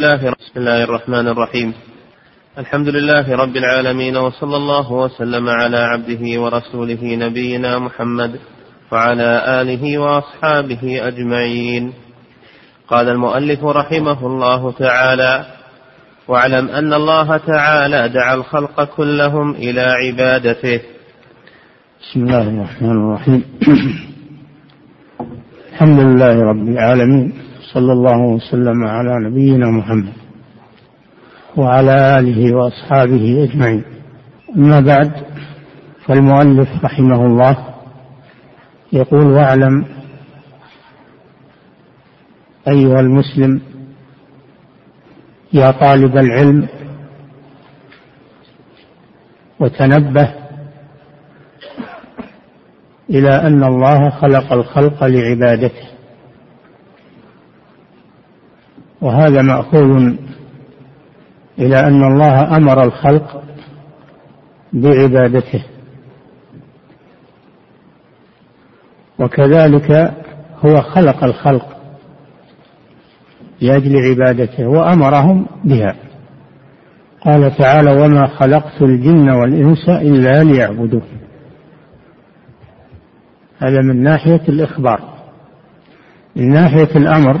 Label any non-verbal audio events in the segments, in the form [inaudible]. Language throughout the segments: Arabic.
الله بسم الله الرحمن الرحيم. الحمد لله رب العالمين وصلى الله وسلم على عبده ورسوله نبينا محمد وعلى آله وأصحابه أجمعين. قال المؤلف رحمه الله تعالى واعلم أن الله تعالى دعا الخلق كلهم إلى عبادته. بسم الله الرحمن الرحيم. [clears throat] الحمد لله رب العالمين. صلى الله وسلم على نبينا محمد وعلى آله وأصحابه أجمعين. أما بعد فالمؤلف رحمه الله يقول واعلم أيها المسلم يا طالب العلم وتنبه إلى أن الله خلق الخلق لعبادته. وهذا مأخوذ إلى أن الله أمر الخلق بعبادته. وكذلك هو خلق الخلق لأجل عبادته وأمرهم بها. قال تعالى وما خلقت الجن والإنس إلا ليعبدون. هذا من ناحية الإخبار. من ناحية الأمر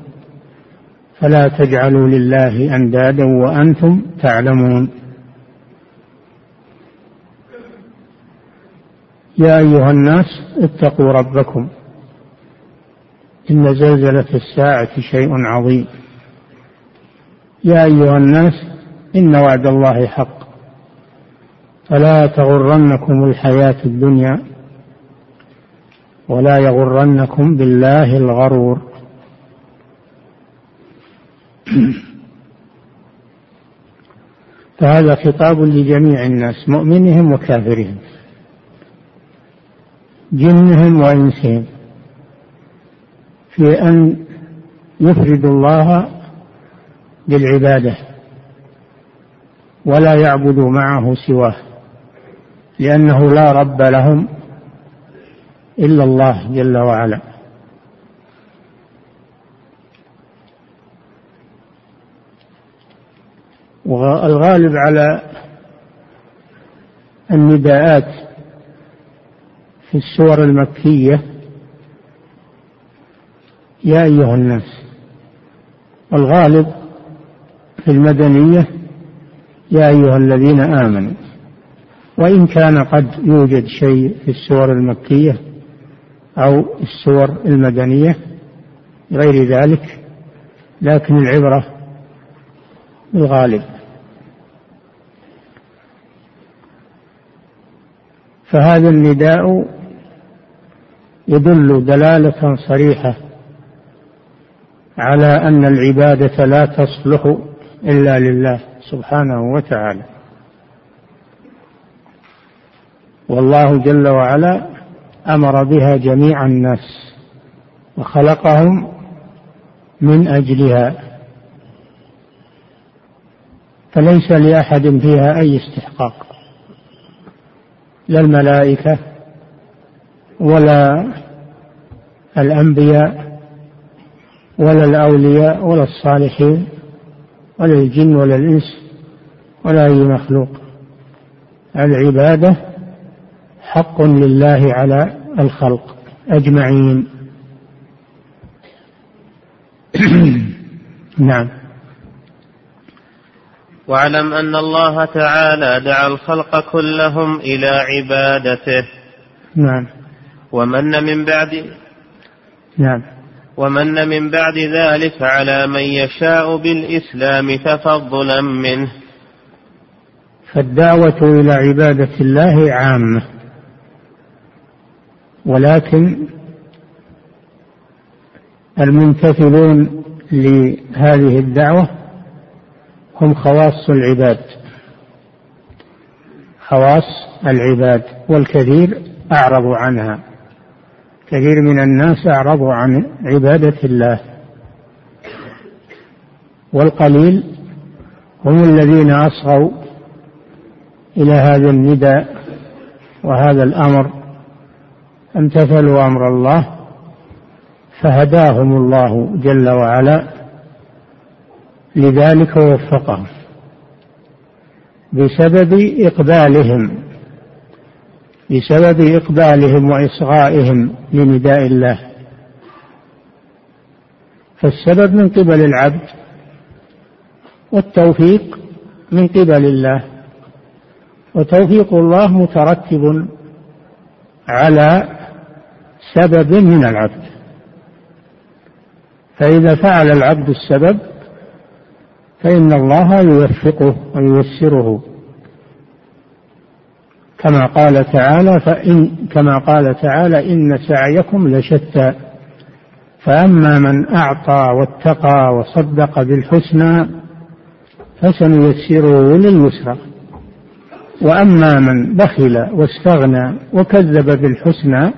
فلا تجعلوا لله أندادا وأنتم تعلمون. يا أيها الناس اتقوا ربكم. إن زلزلة الساعة شيء عظيم. يا أيها الناس إن وعد الله حق. فلا تغرنكم الحياة الدنيا ولا يغرنكم بالله الغرور. [coughs] فهذا خطاب لجميع الناس مؤمنهم وكافرهم جنهم وإنسهم في أن يفردوا الله بالعبادة ولا يعبدوا معه سواه لأنه لا رب لهم إلا الله جل وعلا. والغالب على النداءات في السور المكية يا أيها الناس والغالب في المدنية يا أيها الذين آمنوا وإن كان قد يوجد شيء في السور المكية أو السور المدنية غير ذلك لكن العبرة بالغالب. فهذا النداء يدل دلالة صريحة على أن العبادة لا تصلح إلا لله سبحانه وتعالى. والله جل وعلا أمر بها جميع الناس وخلقهم من أجلها. فليس لأحد فيها أي استحقاق. لا الملائكة ولا الأنبياء ولا الأولياء ولا الصالحين ولا الجن ولا الإنس ولا أي مخلوق. العبادة حق لله على الخلق أجمعين. [coughs] نعم. واعلم أن الله تعالى دعا الخلق كلهم إلى عبادته. نعم. ومن من بعد نعم. ومن من بعد ذلك على من يشاء بالإسلام تفضلا منه. فالدعوة إلى عبادة الله عامة. ولكن الممتثلون لهذه الدعوة هم خواص العباد. خواص العباد والكثير أعرضوا عنها. كثير من الناس أعرضوا عن عبادة الله. والقليل هم الذين أصغوا إلى هذا النداء وهذا الأمر. امتثلوا أمر الله فهداهم الله جل وعلا. لذلك ووفقهم بسبب إقبالهم بسبب إقبالهم وإصغائهم لنداء الله. فالسبب من قبل العبد والتوفيق من قبل الله وتوفيق الله مترتب على سبب من العبد. فإذا فعل العبد السبب فإن الله يوفقه وييسره. كما قال تعالى فإن كما قال تعالى إن سعيكم لشتى. فأما من أعطى واتقى وصدق بالحسنى فسنيسره لليسرى. وأما من بخل واستغنى وكذب بالحسنى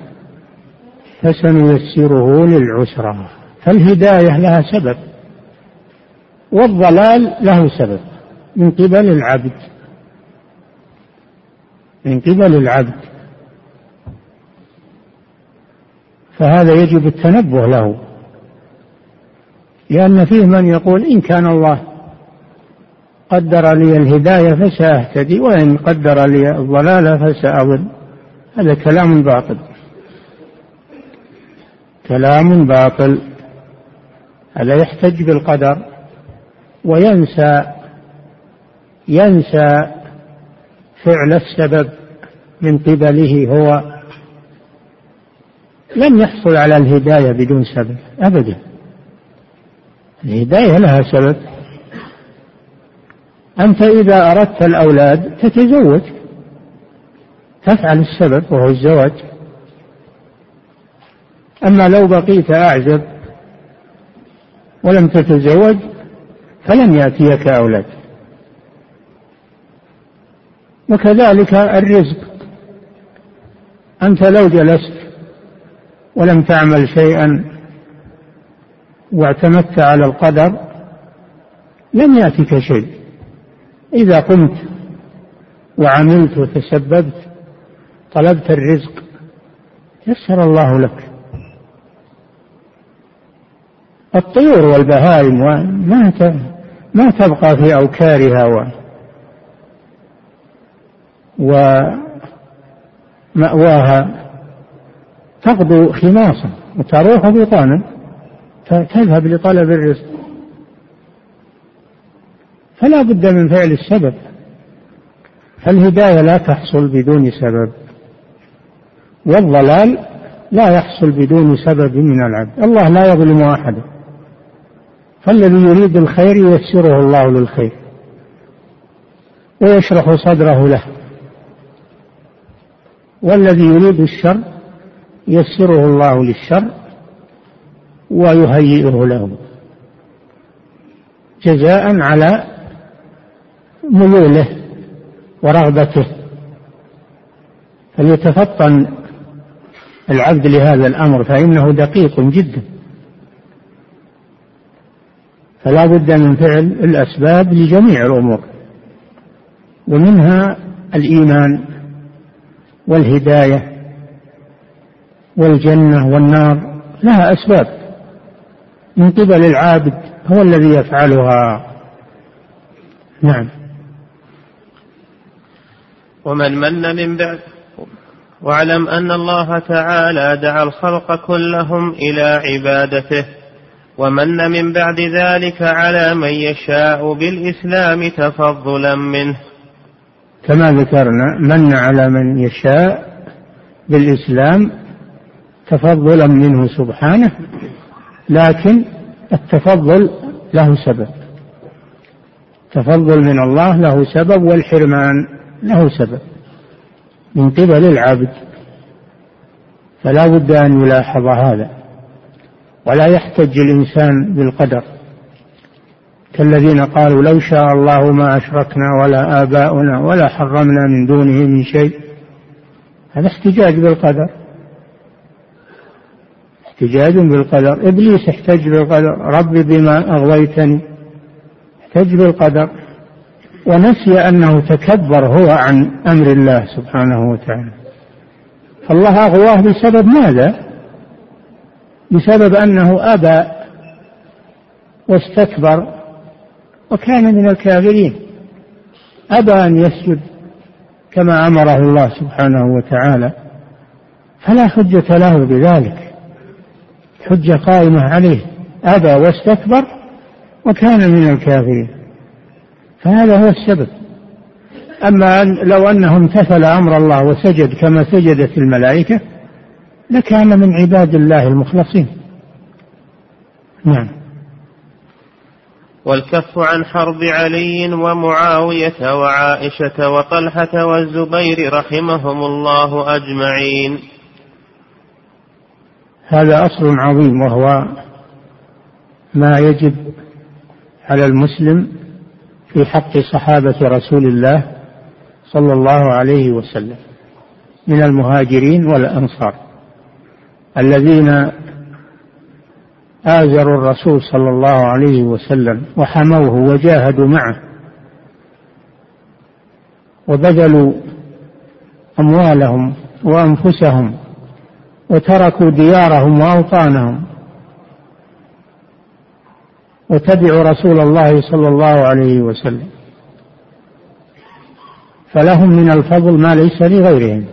فسنيسره للعسرى. فالهداية لها سبب. والضلال له سبب من قبل العبد. من قبل العبد. فهذا يجب التنبه له. لأن فيه من يقول إن كان الله قدر لي الهداية فسأهتدي وإن قدر لي الضلال فسأضل هذا كلام باطل. كلام باطل. هذا يحتج بالقدر. وينسى ينسى فعل السبب من قبله هو لن يحصل على الهداية بدون سبب أبدا. الهداية لها سبب. أنت إذا أردت الأولاد تتزوج. تفعل السبب وهو الزواج. أما لو بقيت أعزب ولم تتزوج فلن يأتيك أولاد وكذلك الرزق. أنت لو جلست ولم تعمل شيئا واعتمدت على القدر لم يأتك شيء. إذا قمت وعملت وتسببت طلبت الرزق يسر الله لك. الطيور والبهائم ما ما تبقى في أوكارها و ومأواها تغدو خماصا وتروح بطانا تذهب لطلب الرزق. فلا بد من فعل السبب. فالهداية لا تحصل بدون سبب والضلال لا يحصل بدون سبب من العبد. الله لا يظلم أحدا. فالذي يريد الخير ييسره الله للخير ويشرح صدره له. والذي يريد الشر يسره الله للشر ويهيئه له جزاء على ميوله ورغبته. فليتفطن العبد لهذا الأمر فإنه دقيق جدا. فلا بد من فعل الأسباب لجميع الأمور ومنها الإيمان والهداية والجنة والنار لها أسباب. من قبل العابد هو الذي يفعلها. نعم. ومن من من بعد واعلم أن الله تعالى دعا الخلق كلهم إلى عبادته. ومن من بعد ذلك على من يشاء بالإسلام تفضلا منه. كما ذكرنا من على من يشاء بالإسلام تفضلا منه سبحانه لكن التفضل له سبب. تفضل من الله له سبب والحرمان له سبب. من قبل العبد فلا بد أن يلاحظ هذا. ولا يحتج الإنسان بالقدر. كالذين قالوا لو شاء الله ما أشركنا ولا آباؤنا ولا حرمنا من دونه من شيء. هذا احتجاج بالقدر. احتجاج بالقدر. إبليس احتج بالقدر. ربي بما أغويتني. احتج بالقدر. ونسي أنه تكبر هو عن أمر الله سبحانه وتعالى. فالله أغواه بسبب ماذا؟ بسبب أنه أبى واستكبر وكان من الكافرين. أبى أن يسجد كما أمره الله سبحانه وتعالى فلا حجة له بذلك. حجة قائمة عليه. أبى واستكبر وكان من الكافرين. فهذا هو السبب. أما أن لو أنه امتثل أمر الله وسجد كما سجدت الملائكة لكان من عباد الله المخلصين. نعم. والكف عن حرب علي ومعاوية وعائشة وطلحة والزبير رحمهم الله أجمعين. هذا أصل عظيم وهو ما يجب على المسلم في حق صحابة رسول الله صلى الله عليه وسلم من المهاجرين والأنصار. الذين آزروا الرسول صلى الله عليه وسلم وحموه وجاهدوا معه وبذلوا أموالهم وأنفسهم وتركوا ديارهم وأوطانهم وتبعوا رسول الله صلى الله عليه وسلم فلهم من الفضل ما ليس لغيرهم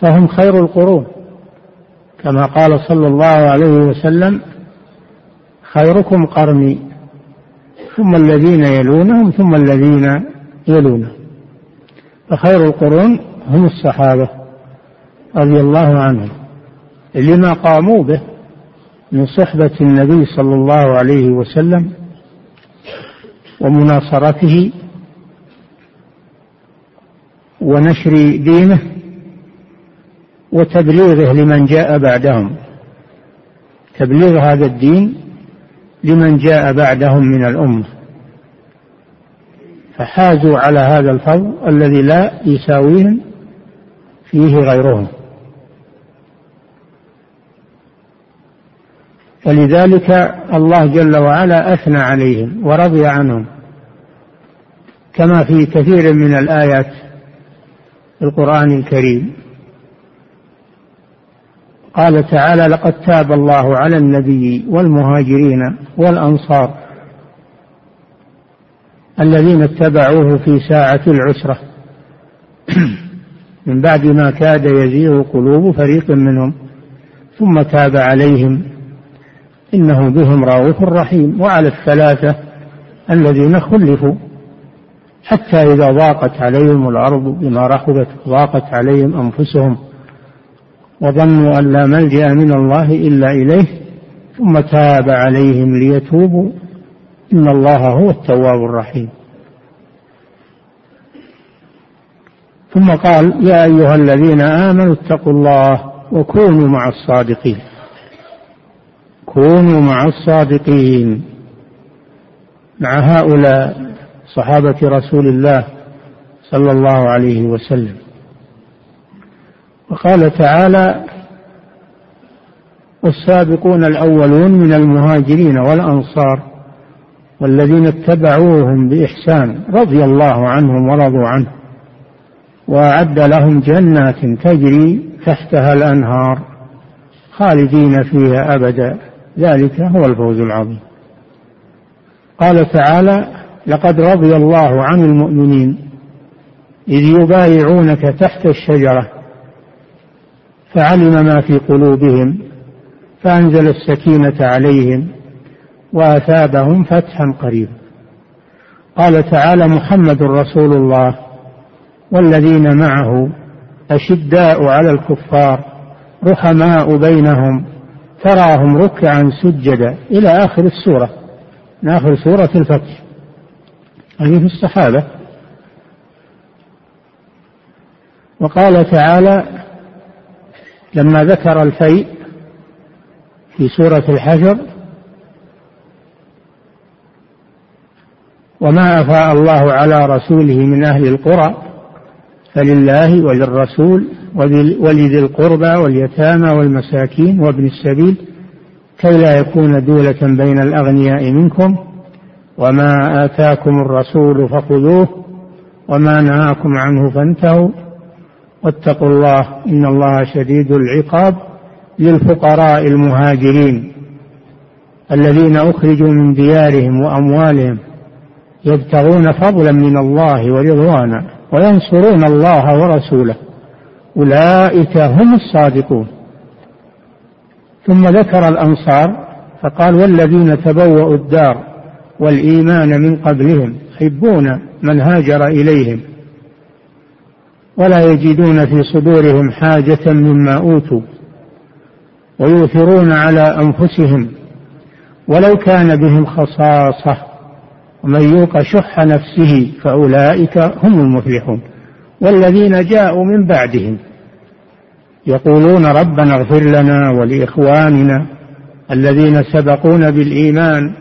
فهم خير القرون. كما قال صلى الله عليه وسلم خيركم قرني ثم الذين يلونهم ثم الذين يلونهم. فخير القرون هم الصحابة رضي الله عنهم لما قاموا به من صحبة النبي صلى الله عليه وسلم ومناصرته ونشر دينه وتبليغه لمن جاء بعدهم. تبليغ هذا الدين لمن جاء بعدهم من الأمة. فحازوا على هذا الفضل الذي لا يساويهم فيه غيرهم. ولذلك الله جل وعلا أثنى عليهم ورضي عنهم. كما في كثير من الآيات في القرآن الكريم. قال تعالى لقد تاب الله على النبي والمهاجرين والأنصار الذين اتبعوه في ساعة العسرة. [clears throat] من بعد ما كاد يزيغ قلوب فريق منهم ثم تاب عليهم. إنه بهم رؤوف رحيم وعلى الثلاثة الذين خلفوا. حتى إذا ضاقت عليهم الأرض بما رحبت ضاقت عليهم أنفسهم. وظنوا أن لا ملجأ من الله إلا إليه ثم تاب عليهم ليتوبوا. إن الله هو التواب الرحيم. ثم قال يا أيها الذين آمنوا اتقوا الله وكونوا مع الصادقين. كونوا مع الصادقين. مع هؤلاء صحابة رسول الله صلى الله عليه وسلم. وقال تعالى والسابقون الأولون من المهاجرين والأنصار والذين اتبعوهم بإحسان رضي الله عنهم ورضوا عنه وأعد لهم جنات تجري تحتها الأنهار خالدين فيها أبدا. ذلك هو الفوز العظيم. قال تعالى لقد رضي الله عن المؤمنين إذ يبايعونك تحت الشجرة فعلم ما في قلوبهم فأنزل السكينة عليهم وأثابهم فتحا قريبا. قال تعالى محمد رسول الله والذين معه أشداء على الكفار رحماء بينهم تراهم ركعا سجدا. إلى آخر السورة من آخر سورة الفتح. هذه في الصحابة. وقال تعالى لما ذكر الفيء في سورة الحجر وما أفاء الله على رسوله من أهل القرى فلله وللرسول ولذي القربى واليتامى والمساكين وابن السبيل كي لا يكون دولة بين الأغنياء منكم وما آتاكم الرسول فخذوه وما نهاكم عنه فانتهوا. واتقوا الله إن الله شديد العقاب للفقراء المهاجرين الذين أخرجوا من ديارهم وأموالهم يبتغون فضلا من الله ورضوانا وينصرون الله ورسوله. أولئك هم الصادقون. ثم ذكر الأنصار فقال والذين تبوأوا الدار والإيمان من قبلهم يحبون من هاجر إليهم. ولا يجدون في صدورهم حاجة مما أوتوا ويؤثرون على أنفسهم ولو كان بهم خصاصة ومن يوق شح نفسه فأولئك هم المفلحون والذين جاءوا من بعدهم يقولون ربنا اغفر لنا ولإخواننا الذين سبقونا بالإيمان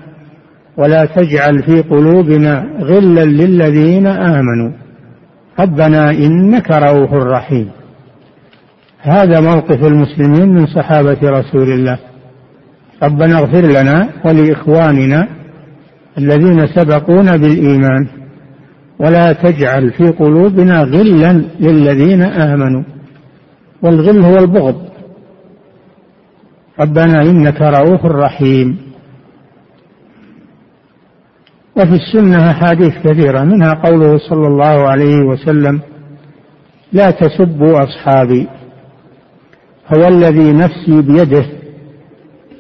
ولا تجعل في قلوبنا غلا للذين آمنوا ربنا إنك رؤوف رحيم. هذا موقف المسلمين من صحابة رسول الله. ربنا اغفر لنا ولإخواننا الذين سبقونا بالإيمان. ولا تجعل في قلوبنا غلا للذين آمنوا. والغل هو البغض. ربنا إنك رؤوف رحيم. وفي السنة أحاديث كثيرة منها قوله صلى الله عليه وسلم لا تسبوا أصحابي هو الذي نفسي بيده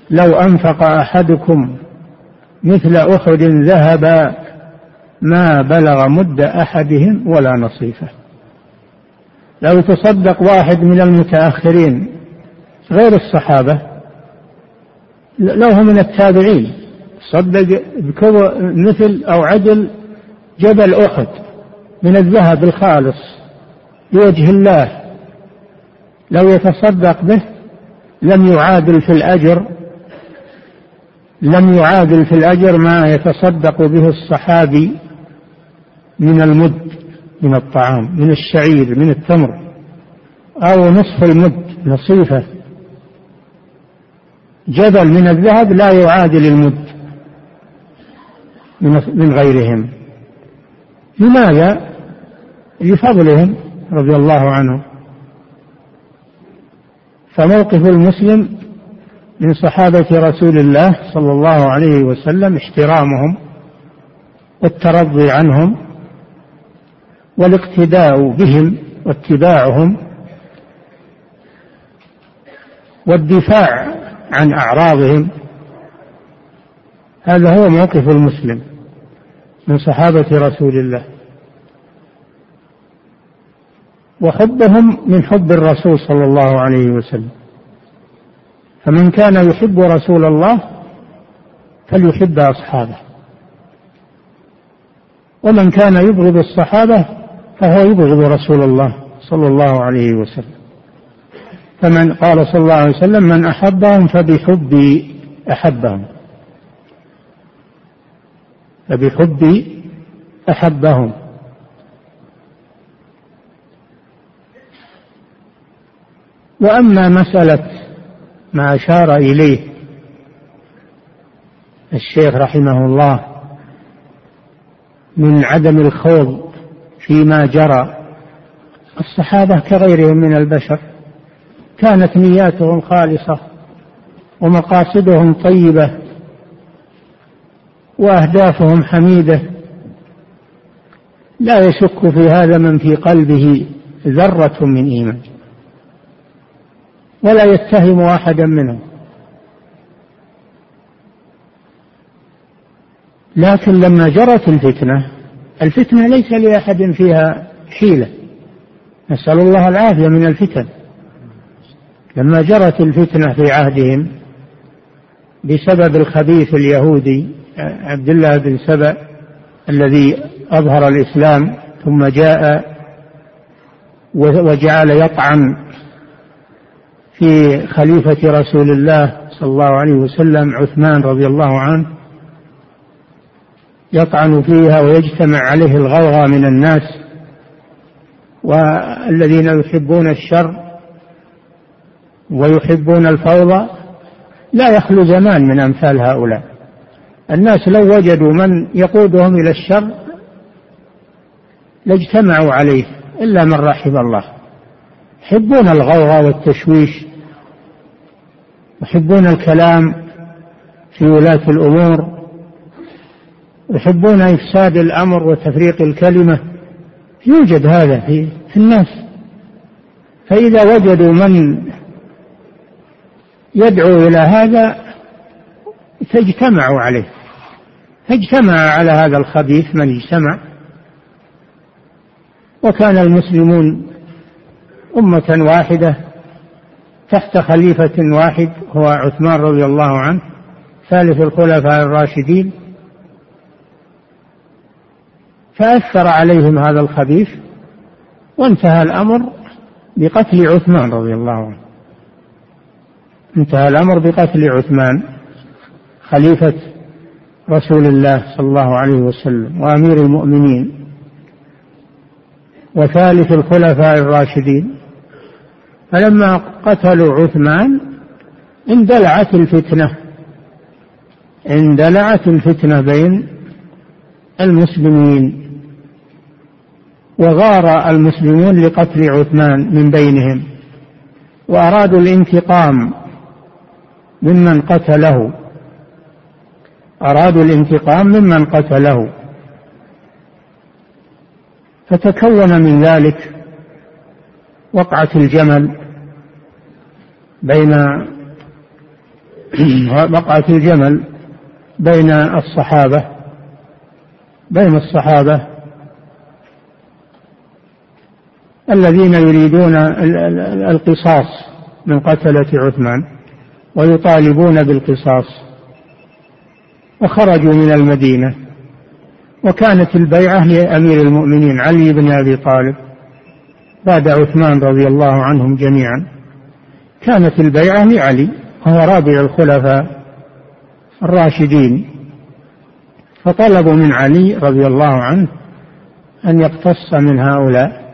لو أنفق أحدكم مثل أحد ذهبا ما بلغ مد أحدهم ولا نصيفه. لو تصدق واحد من المتأخرين غير الصحابة لو هو من التابعين. صدق مثل أو عدل جبل أحد من الذهب الخالص لوجه الله. لو يتصدق به لم يعادل في الأجر لم يعادل في الأجر ما يتصدق به الصحابي من المد من الطعام من الشعير من التمر أو نصف المد نصيفة. جبل من الذهب لا يعادل المد. من غيرهم لماذا؟ لفضلهم رضي الله عنهم فموقف المسلم من صحابة رسول الله صلى الله عليه وسلم احترامهم والترضي عنهم والاقتداء بهم واتباعهم والدفاع عن أعراضهم. هذا هو موقف المسلم. من صحابة رسول الله. وحبهم من حب الرسول صلى الله عليه وسلم. فمن كان يحب رسول الله فليحب أصحابه. ومن كان يبغض الصحابة فهو يبغض رسول الله صلى الله عليه وسلم. فمن قال صلى الله عليه وسلم من أحبهم فبحبي أحبهم. فبحبي أحبهم. وأما مسألة ما أشار إليه الشيخ رحمه الله من عدم الخوض فيما جرى الصحابة كغيرهم من البشر كانت نياتهم خالصة ومقاصدهم طيبة وأهدافهم حميدة. لا يشك في هذا من في قلبه ذرة من إيمان. ولا يتهم أحدا منهم لكن لما جرت الفتنة الفتنة ليس لأحد فيها حيلة. نسأل الله العافية من الفتن. لما جرت الفتنة في عهدهم بسبب الخبيث اليهودي عبد الله بن سبأ الذي أظهر الإسلام ثم جاء وجعل يطعن في خليفة رسول الله صلى الله عليه وسلم عثمان رضي الله عنه يطعن فيها ويجتمع عليه الغوغاء من الناس والذين يحبون الشر ويحبون الفوضى لا يخلو زمان من أمثال هؤلاء. الناس لو وجدوا من يقودهم إلى الشر لاجتمعوا عليه إلا من رحم الله. يحبون الغوغاء والتشويش يحبون الكلام في ولاة الأمور يحبون إفساد الأمر وتفريق الكلمة. يوجد هذا في الناس. فإذا وجدوا من يدعو إلى هذا فاجتمعوا عليه. فاجتمع على هذا الخبيث من اجتمع. وكان المسلمون أمة واحدة تحت خليفة واحد هو عثمان رضي الله عنه ثالث الخلفاء الراشدين. فأثر عليهم هذا الخبيث وانتهى الأمر بقتل عثمان رضي الله عنه. انتهى الأمر بقتل عثمان. خليفة رسول الله صلى الله عليه وسلم وأمير المؤمنين وثالث الخلفاء الراشدين. فلما قتلوا عثمان اندلعت الفتنة اندلعت الفتنة بين المسلمين وغار المسلمون لقتل عثمان من بينهم وأرادوا الانتقام ممن قتله. أرادوا الانتقام ممن قتله. فتكون من ذلك وقعة الجمل بين [clears throat] وقعة الجمل بين الصحابة بين الصحابة الذين يريدون القصاص من قتلة عثمان ويطالبون بالقصاص. وخرجوا من المدينة. وكانت البيعة لأمير المؤمنين علي بن أبي طالب. بعد عثمان رضي الله عنهم جميعا. كانت البيعة لعلي وهو رابع الخلفاء الراشدين. فطلبوا من علي رضي الله عنه أن يقتص من هؤلاء.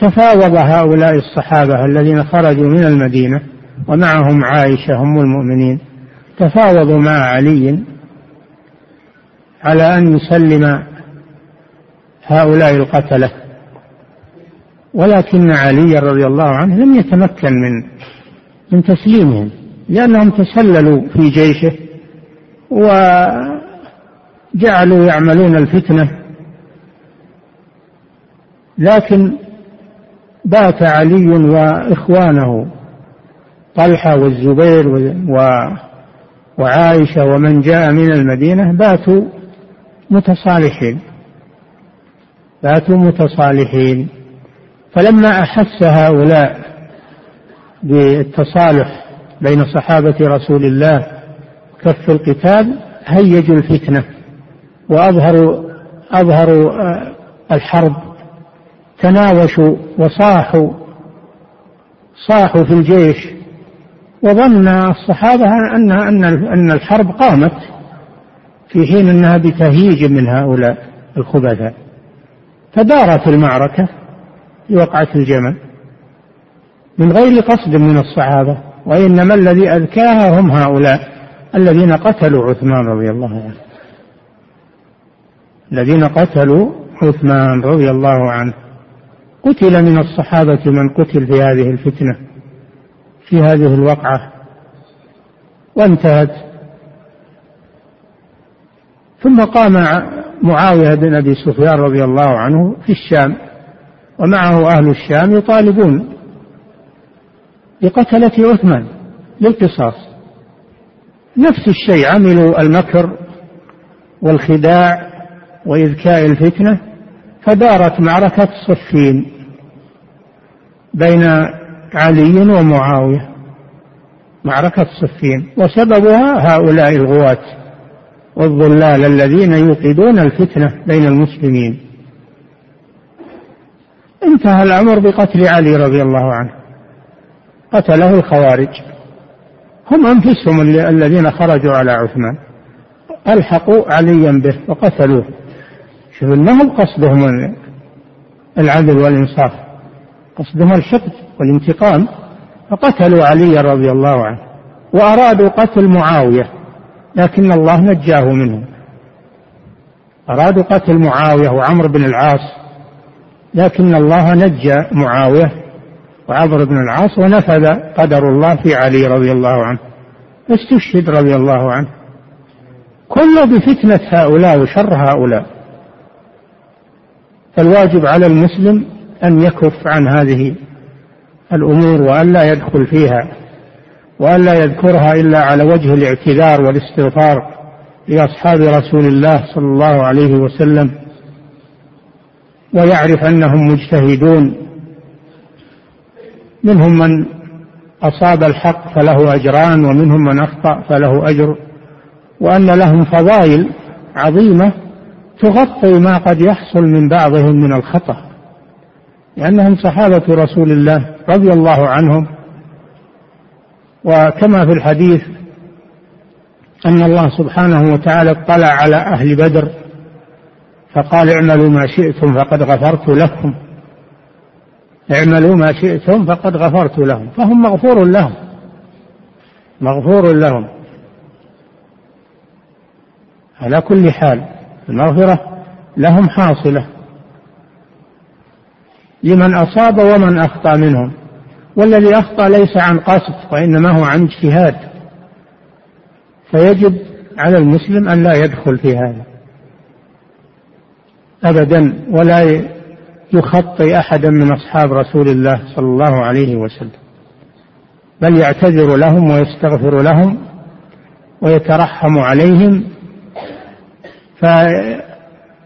تفاوض هؤلاء الصحابة الذين خرجوا من المدينة ومعهم عائشة أم المؤمنين. تفاوضوا مع علي على أن يسلم هؤلاء القتلة ولكن علي رضي الله عنه لم يتمكن من من تسليمهم لأنهم تسللوا في جيشه وجعلوا يعملون الفتنة. لكن بات علي وإخوانه طلحة والزبير و وعائشة ومن جاء من المدينة باتوا متصالحين. باتوا متصالحين. فلما أحس هؤلاء بالتصالح بين صحابة رسول الله كف القتال هيجوا الفتنة وأظهروا أظهروا آه، الحرب. تناوشوا وصاحوا صاحوا في الجيش. وظن الصحابة أن أن أن الحرب قامت في حين أنها بتهييج من هؤلاء الخبثاء. فدارت المعركة في وقعة الجمل. من غير قصد من الصحابة وإنما الذي أذكاها هم هؤلاء الذين قتلوا عثمان رضي الله عنه. الذين قتلوا عثمان رضي الله عنه. قتل من الصحابة من قتل في هذه الفتنة. في هذه الوقعة وانتهت. ثم قام معاوية بن أبي سفيان رضي الله عنه في الشام ومعه أهل الشام يطالبون بقتلة عثمان للقصاص. نفس الشيء عملوا المكر والخداع وإذكاء الفتنة فدارت معركة صفين بين علي ومعاوية معركة صفين وسببها هؤلاء الغواة والضلال الذين يوقدون الفتنة بين المسلمين. انتهى الأمر بقتل علي رضي الله عنه. قتله الخوارج. هم أنفسهم الذين خرجوا على عثمان. ألحقوا عليا به وقتلوه. شوف ما هم قصدهم العدل والإنصاف. قصدهم الحقد والانتقام فقتلوا علي رضي الله عنه وأرادوا قتل معاوية لكن الله نجاه منهم. أرادوا قتل معاوية وعمرو بن العاص لكن الله نجى معاوية وعمرو بن العاص ونفذ قدر الله في علي رضي الله عنه. استشهد رضي الله عنه. كله بفتنة هؤلاء وشر هؤلاء. فالواجب على المسلم أن يكف عن هذه الأمور وألا يدخل فيها وألا يذكرها إلا على وجه الاعتذار والاستغفار لأصحاب رسول الله صلى الله عليه وسلم ويعرف أنهم مجتهدون. منهم من أصاب الحق فله أجران ومنهم من أخطأ فله أجر وأن لهم فضائل عظيمة تغطي ما قد يحصل من بعضهم من الخطأ لأنهم صحابة رسول الله. رضي الله عنهم. وكما في الحديث أن الله سبحانه وتعالى اطلع على أهل بدر فقال اعملوا ما شئتم فقد غفرت لكم. اعملوا ما شئتم فقد غفرت لهم. فهم مغفور لهم مغفور لهم. على كل حال المغفرة لهم حاصلة. لمن أصاب ومن أخطأ منهم. والذي أخطأ ليس عن قصد وإنما هو عن اجتهاد. فيجب على المسلم أن لا يدخل في هذا. أبدا ولا يخطي أحدا من أصحاب رسول الله صلى الله عليه وسلم. بل يعتذر لهم ويستغفر لهم ويترحم عليهم.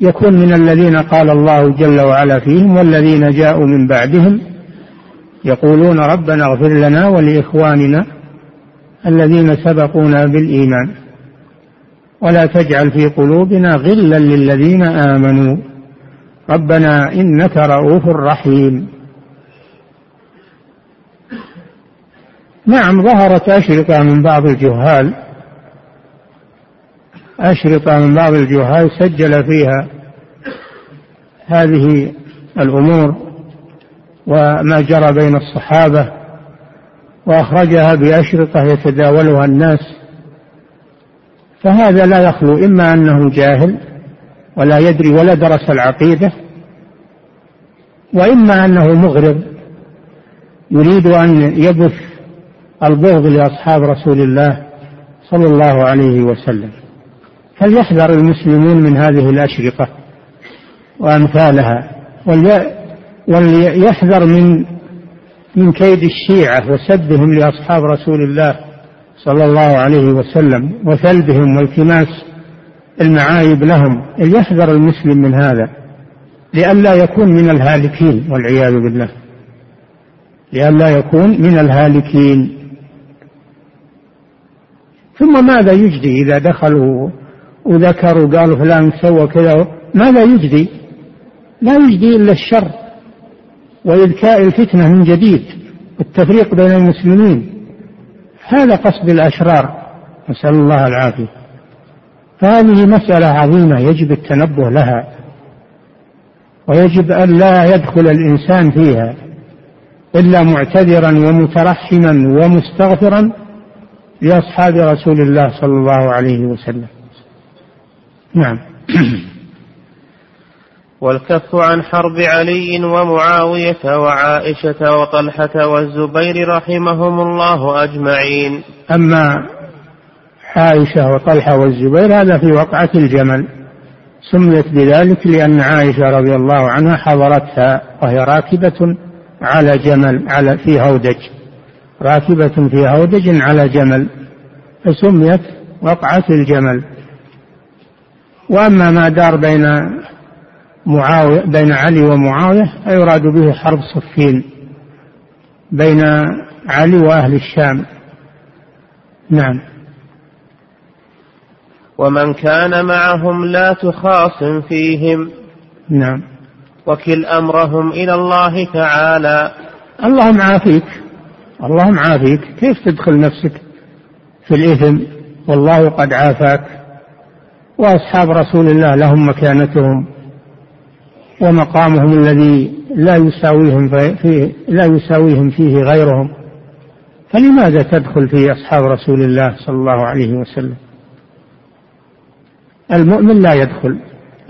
فيكون من الذين قال الله جل وعلا فيهم والذين جاءوا من بعدهم يقولون ربنا اغفر لنا ولإخواننا الذين سبقونا بالإيمان. ولا تجعل في قلوبنا غلا للذين آمنوا. ربنا إنك رؤوف رحيم. نعم ظهرت أشرطة من بعض الجهال أشرطة من بعض الجهال سجل فيها هذه الأمور وما جرى بين الصحابة وأخرجها بأشرطة يتداولها الناس فهذا لا يخلو إما انه جاهل ولا يدري ولا درس العقيدة وإما أنه مغرض يريد أن يبث البغض لأصحاب رسول الله صلى الله عليه وسلم. فليحذر المسلمون من هذه الأشرطة وأمثالها وليحذر من من كيد الشيعة وسبهم لأصحاب رسول الله صلى الله عليه وسلم وثلبهم والتماس المعايب لهم. ليحذر المسلم من هذا لئلا يكون من الهالكين والعياذ بالله لئلا يكون من الهالكين. ثم ماذا يجدي إذا دخلوا وذكروا قالوا فلان سوى كذا. ماذا يجدي. لا يجدي إلا الشر وإذكاء الفتنة من جديد والتفريق بين المسلمين. هذا قصد الأشرار. نسأل الله العافية. فهذه مسألة عظيمة يجب التنبه لها ويجب أن لا يدخل الإنسان فيها إلا معتذرا ومترحما ومستغفرا لأصحاب رسول الله صلى الله عليه وسلم. نعم. [clears throat] والكف عن حرب علي ومعاوية وعائشة وطلحة والزبير رحمهم الله أجمعين. أما عائشة وطلحة والزبير هذا في وقعة الجمل. سميت بذلك لأن عائشة رضي الله عنها حضرتها وهي راكبة على جمل على في هودج. راكبة في هودج على جمل. فسميت وقعة الجمل. وأما ما دار بين معاوية بين علي ومعاوية فيراد به حرب صفين بين علي وأهل الشام. نعم. ومن كان معهم لا تخاصم فيهم. نعم. وكل أمرهم إلى الله تعالى. الله معافيك. الله معافيك. كيف تدخل نفسك في الإثم؟ والله قد عافاك. وأصحاب رسول الله لهم مكانتهم ومقامهم الذي لا يساويهم فيه لا يساويهم فيه غيرهم. فلماذا تدخل في أصحاب رسول الله صلى الله عليه وسلم؟ المؤمن لا يدخل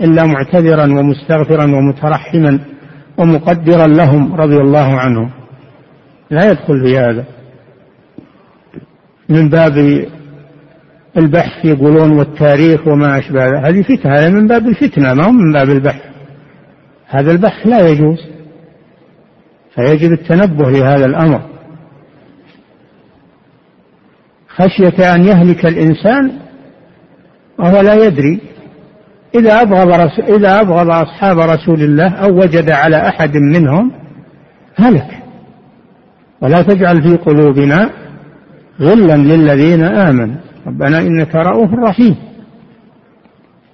إلا معتذرا ومستغفرا ومترحما ومقدرا لهم رضي الله عنهم. لا يدخل في هذا. من باب البحث يقولون والتاريخ وما أشبه هذه فتنة هذا من باب الفتنة ما هو من باب البحث. هذا البحث لا يجوز. فيجب التنبه لهذا الأمر. خشية أن يهلك الإنسان وهو لا يدري. إذا أبغض إذا أبغض أصحاب رسول الله أو وجد على أحد منهم هلك. ولا تجعل في قلوبنا غلا للذين آمنوا. ربنا إنك رؤوف رحيم.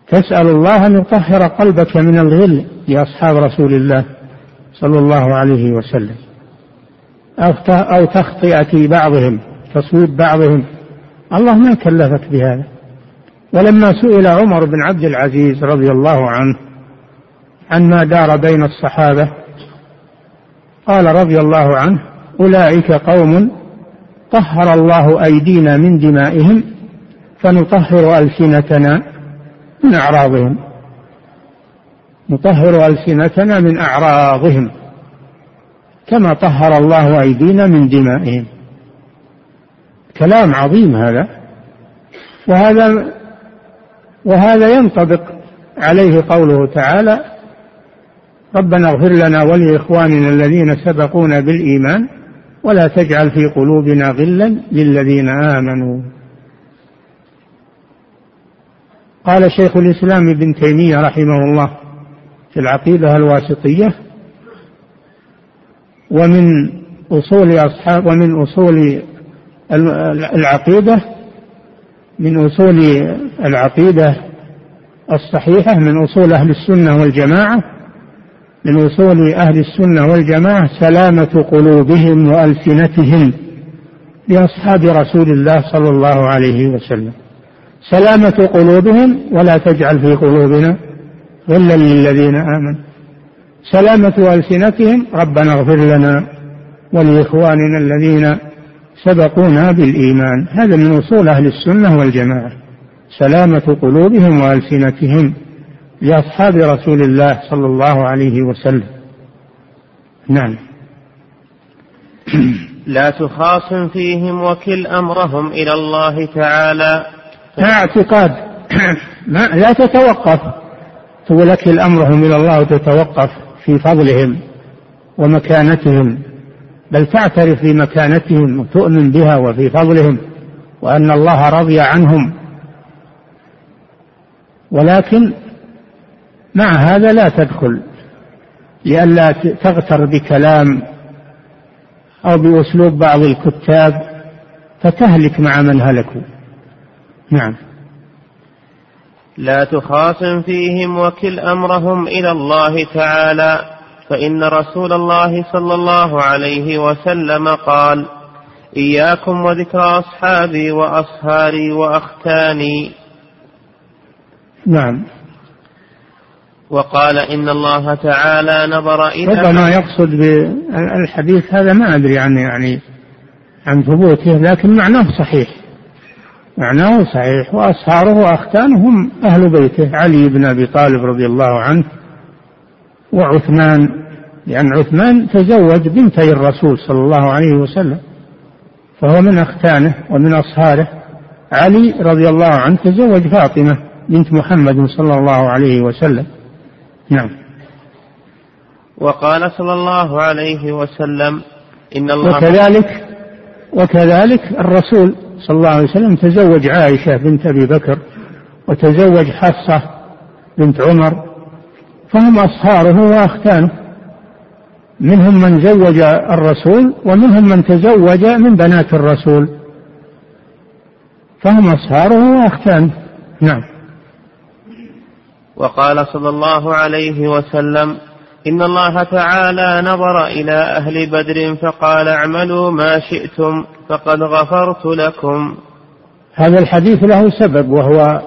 تسأل الله أن يطهر قلبك من الغل لأصحاب رسول الله صلى الله عليه وسلم. أو تخطئة بعضهم تصويب بعضهم. الله ما كلفك بهذا. ولما سئل عمر بن عبد العزيز رضي الله عنه عن ما دار بين الصحابة قال رضي الله عنه أولئك قوم طهر الله أيدينا من دمائهم فنطهر ألسنتنا من أعراضهم. نطهر ألسنتنا من أعراضهم كما طهر الله أيدينا من دمائهم. كلام عظيم هذا. وهذا وهذا ينطبق عليه قوله تعالى ربنا اغفر لنا ولإخواننا الذين سبقونا بالإيمان ولا تجعل في قلوبنا غلا للذين آمنوا. قال شيخ الإسلام ابن تيمية رحمه الله في العقيدة الواسطية ومن أصول أصحاب ومن أصول العقيدة من أصول العقيدة الصحيحة من أصول أهل السنة والجماعة من أصول أهل السنة والجماعة سلامة قلوبهم وألسنتهم لأصحاب رسول الله صلى الله عليه وسلم. سلامة قلوبهم ولا تجعل في قلوبنا غلا للذين آمنوا. سلامة ألسنتهم ربنا اغفر لنا ولإخواننا الذين سبقونا بالإيمان. هذا من أصول أهل السنة والجماعة. سلامة قلوبهم وألسنتهم لأصحاب رسول الله صلى الله عليه وسلم. نعم. لا تخاصم فيهم وكل أمرهم إلى الله تعالى. اعتقاد. [coughs] ما لا تتوقف. تقول أكل أمرهم إلى الله وتتوقف في فضلهم ومكانتهم بل تعترف بمكانتهم وتؤمن بها وفي فضلهم وأن الله رضي عنهم. ولكن مع هذا لا تدخل لئلا تغتر بكلام أو بأسلوب بعض الكتاب فتهلك مع من هلكوا. نعم. لا تخاصم فيهم وكل أمرهم إلى الله تعالى فإن رسول الله صلى الله عليه وسلم قال إياكم وذكر أصحابي وأصهاري وأختاني. نعم. وقال إن الله تعالى نظر إلى ربما يقصد بالحديث هذا ما أدري عن يعني عن ثبوته لكن معناه صحيح. معناه صحيح وأصهاره وأختانه هم أهل بيته علي بن أبي طالب رضي الله عنه وعثمان لأن عثمان تزوج بنتي الرسول صلى الله عليه وسلم فهو من أختانه ومن أصهاره. علي رضي الله عنه تزوج فاطمة بنت محمد صلى الله عليه وسلم. نعم. وقال صلى الله عليه وسلم إن الله وكذلك وكذلك الرسول صلى الله عليه وسلم تزوج عائشة بنت أبي بكر وتزوج حفصة بنت عمر فهم أصهاره وأختانه. منهم من زوج الرسول ومنهم من تزوج من بنات الرسول. فهم أصهاره وأختانه. نعم. وقال صلى الله عليه وسلم إن الله تعالى نظر إلى أهل بدر فقال اعملوا ما شئتم فقد غفرت لكم. هذا الحديث له سبب وهو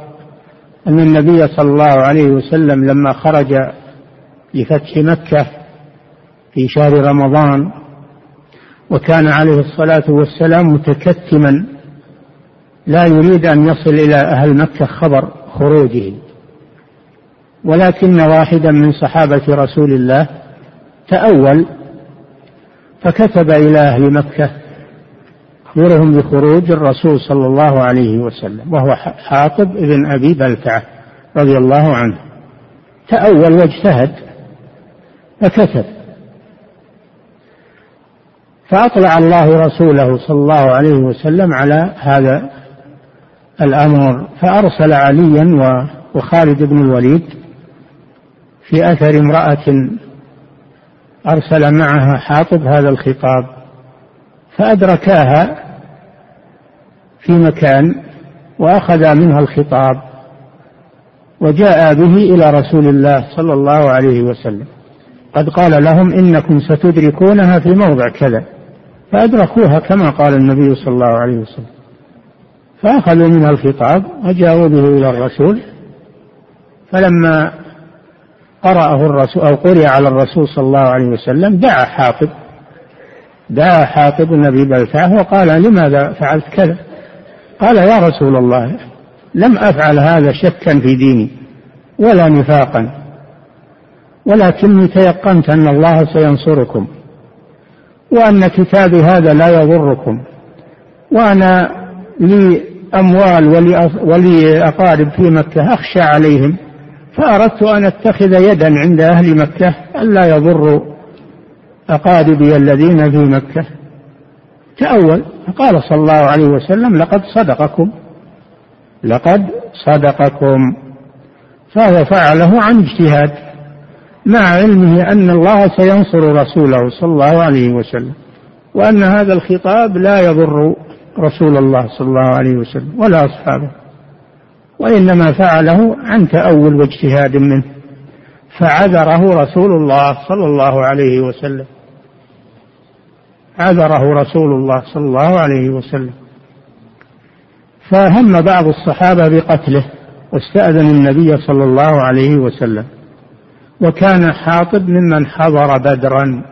أن النبي صلى الله عليه وسلم لما خرج لفتح مكة في شهر رمضان وكان عليه الصلاة والسلام متكتما لا يريد أن يصل إلى أهل مكة خبر خروجه. ولكن واحدا من صحابة رسول الله تأول فكتب إلى أهل مكة يخبرهم بخروج الرسول صلى الله عليه وسلم وهو حاطب بن أبي بلتعة رضي الله عنه. تأول واجتهد فكتب. فأطلع الله رسوله صلى الله عليه وسلم على هذا الأمر فأرسل عليا وخالد بن الوليد في أثر امرأة أرسل معها حاطب هذا الخطاب فأدركاها في مكان وأخذ منها الخطاب وجاء به إلى رسول الله صلى الله عليه وسلم قد قال لهم إنكم ستدركونها في موضع كذا فأدركوها كما قال النبي صلى الله عليه وسلم فأخذوا منها الخطاب وجاءوا به إلى الرسول فلما قرأه الرسول أو قرئ على الرسول صلى الله عليه وسلم دعا حاطب. دعا حاطب بن أبي بلتعة وقال لماذا فعلت كذا؟ قال يا رسول الله لم أفعل هذا شكا في ديني ولا نفاقا ولكني تيقنت أن الله سينصركم وأن كتابي هذا لا يضركم وأنا لي أموال ولي أقارب في مكة أخشى عليهم فأردت أن أتخذ يدا عند أهل مكة ألا يضروا أقاربي الذين في مكة. تأول فقال صلى الله عليه وسلم لقد صدقكم لقد صدقكم. فهو فعله عن اجتهاد مع علمه أن الله سينصر رسوله صلى الله عليه وسلم وأن هذا الخطاب لا يضر رسول الله صلى الله عليه وسلم ولا أصحابه. وإنما فعله عن تأول واجتهاد منه فعذره رسول الله صلى الله عليه وسلم. عذره رسول الله صلى الله عليه وسلم. فهم بعض الصحابة بقتله واستأذن النبي صلى الله عليه وسلم وكان حاطب ممن حضر بدرا.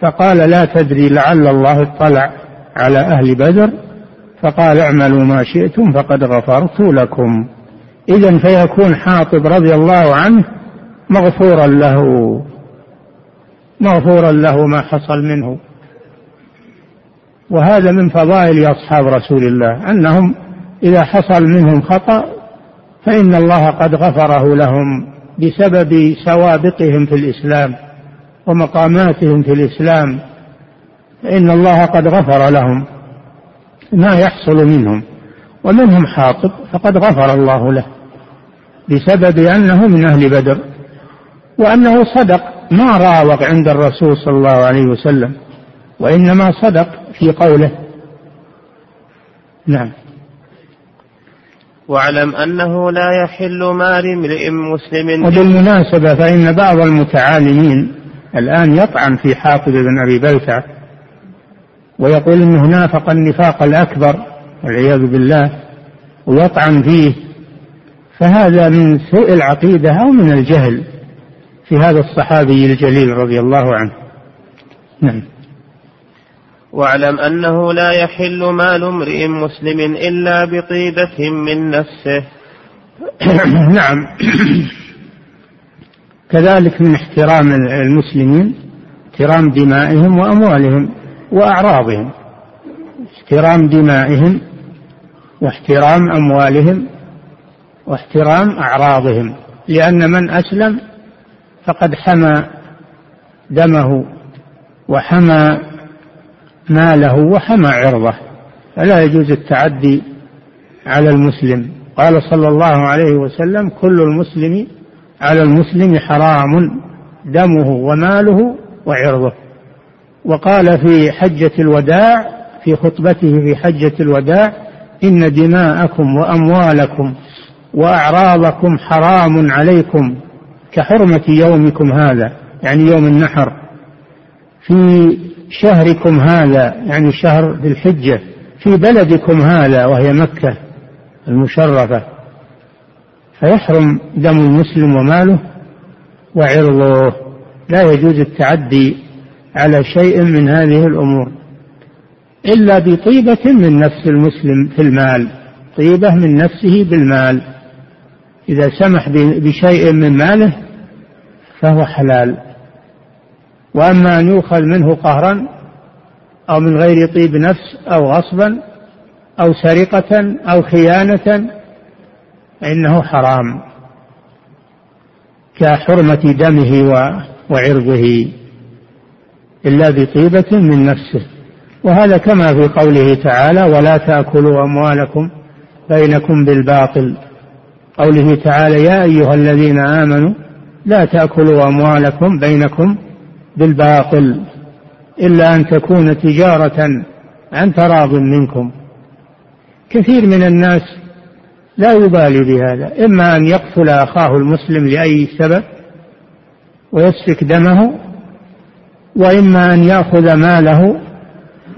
فقال لا تدري لعل الله اطلع على أهل بدر فقال اعملوا ما شئتم فقد غفرت لكم. إذا فيكون حاطب رضي الله عنه مغفورا له مغفورا له ما حصل منه. وهذا من فضائل أصحاب رسول الله أنهم إذا حصل منهم خطأ فإن الله قد غفره لهم بسبب سوابقهم في الإسلام ومقاماتهم في الإسلام. فإن الله قد غفر لهم. ما يحصل منهم ومنهم حاطب فقد غفر الله له بسبب أنه من أهل بدر وأنه صدق ما راوغ عند الرسول صلى الله عليه وسلم وإنما صدق في قوله. نعم. واعلم أنه لا يحل مال امرئ مسلم وبالمناسبة فإن بعض المتعالمين الآن يطعن في حافظ بن أبي بلتع ويقول انه نافق النفاق الأكبر والعياذ بالله ويطعن فيه فهذا من سوء العقيدة أو من الجهل في هذا الصحابي الجليل رضي الله عنه. نعم. واعلم أنه لا يحل مال امرئ مسلم إلا بطيبة من نفسه. [coughs] نعم. كذلك من احترام المسلمين احترام دمائهم وأموالهم. وأعراضهم احترام دمائهم واحترام أموالهم واحترام أعراضهم لأن من أسلم فقد حمى دمه وحمى ماله وحمى عرضه. فلا يجوز التعدي على المسلم. قال صلى الله عليه وسلم كل المسلم على المسلم حرام دمه وماله وعرضه. وقال في حجة الوداع في خطبته في حجة الوداع إن دماءكم وأموالكم وأعراضكم حرام عليكم كحرمة يومكم هذا يعني يوم النحر. في شهركم هذا يعني شهر ذي الحجة في بلدكم هذا وهي مكة المشرفة فيحرم دم المسلم وماله؟ وعرضه. لا يجوز التعدي على شيء من هذه الأمور. إلا بطيبة من نفس المسلم في المال. طيبة من نفسه بالمال. إذا سمح بشيء من ماله فهو حلال. وأما أن يؤخذ منه قهرا أو من غير طيب نفس أو غصبا أو سرقة أو خيانة فإنه حرام. كحرمة دمه وعرضه. إلا بطيبة من نفسه. وهذا كما في قوله تعالى ولا تأكلوا أموالكم بينكم بالباطل. قوله تعالى يا أيها الذين آمنوا لا تأكلوا أموالكم بينكم بالباطل إلا أن تكون تجارة عن تراض منكم. كثير من الناس لا يبالي بهذا إما أن يقتل أخاه المسلم لأي سبب ويسفك دمه وإما أن يأخذ ماله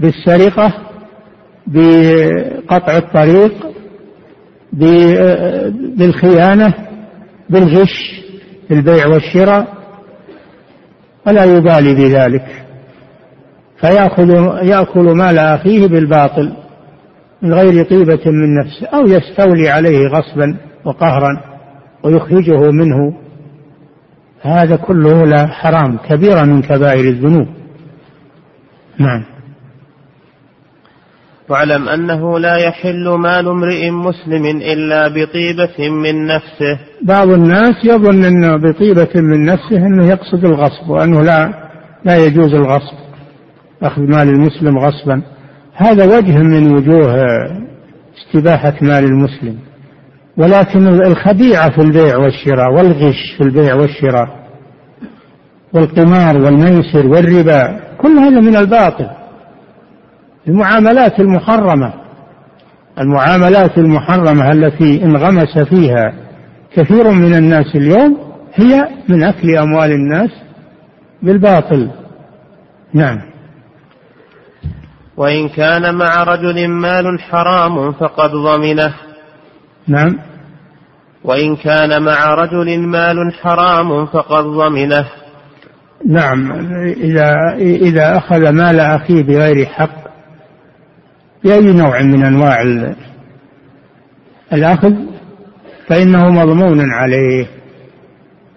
بالسرقة بقطع الطريق بالخيانة بالغش في البيع والشراء ولا يبالي بذلك. فيأخذ يأكل مال أخيه بالباطل من غير طيبة من نفسه أو يستولي عليه غصبا وقهرا ويخرجه منه هذا كله لا حرام كبيرة من كبائر الذنوب. نعم. واعلم أنه لا يحل مال امرئ مسلم إلا بطيبة من نفسه. بعض الناس يظن أنه بطيبة من نفسه أنه يقصد الغصب وأنه لا لا يجوز الغصب. أخذ مال المسلم غصبا. هذا وجه من وجوه استباحة مال المسلم. ولكن الخديعة في البيع والشراء والغش في البيع والشراء والقمار والميسر والربا كل هذا من الباطل. المعاملات المحرمة المعاملات المحرمة التي انغمس فيها كثير من الناس اليوم هي من أكل أموال الناس بالباطل. نعم. وإن كان مع رجل مال حرام فقد ضمنه. نعم. وإن كان مع رجل مال حرام فقد ضمنه. نعم. إذا إذا أخذ مال أخيه بغير حق بأي نوع من أنواع الأخذ؟ فإنه مضمون عليه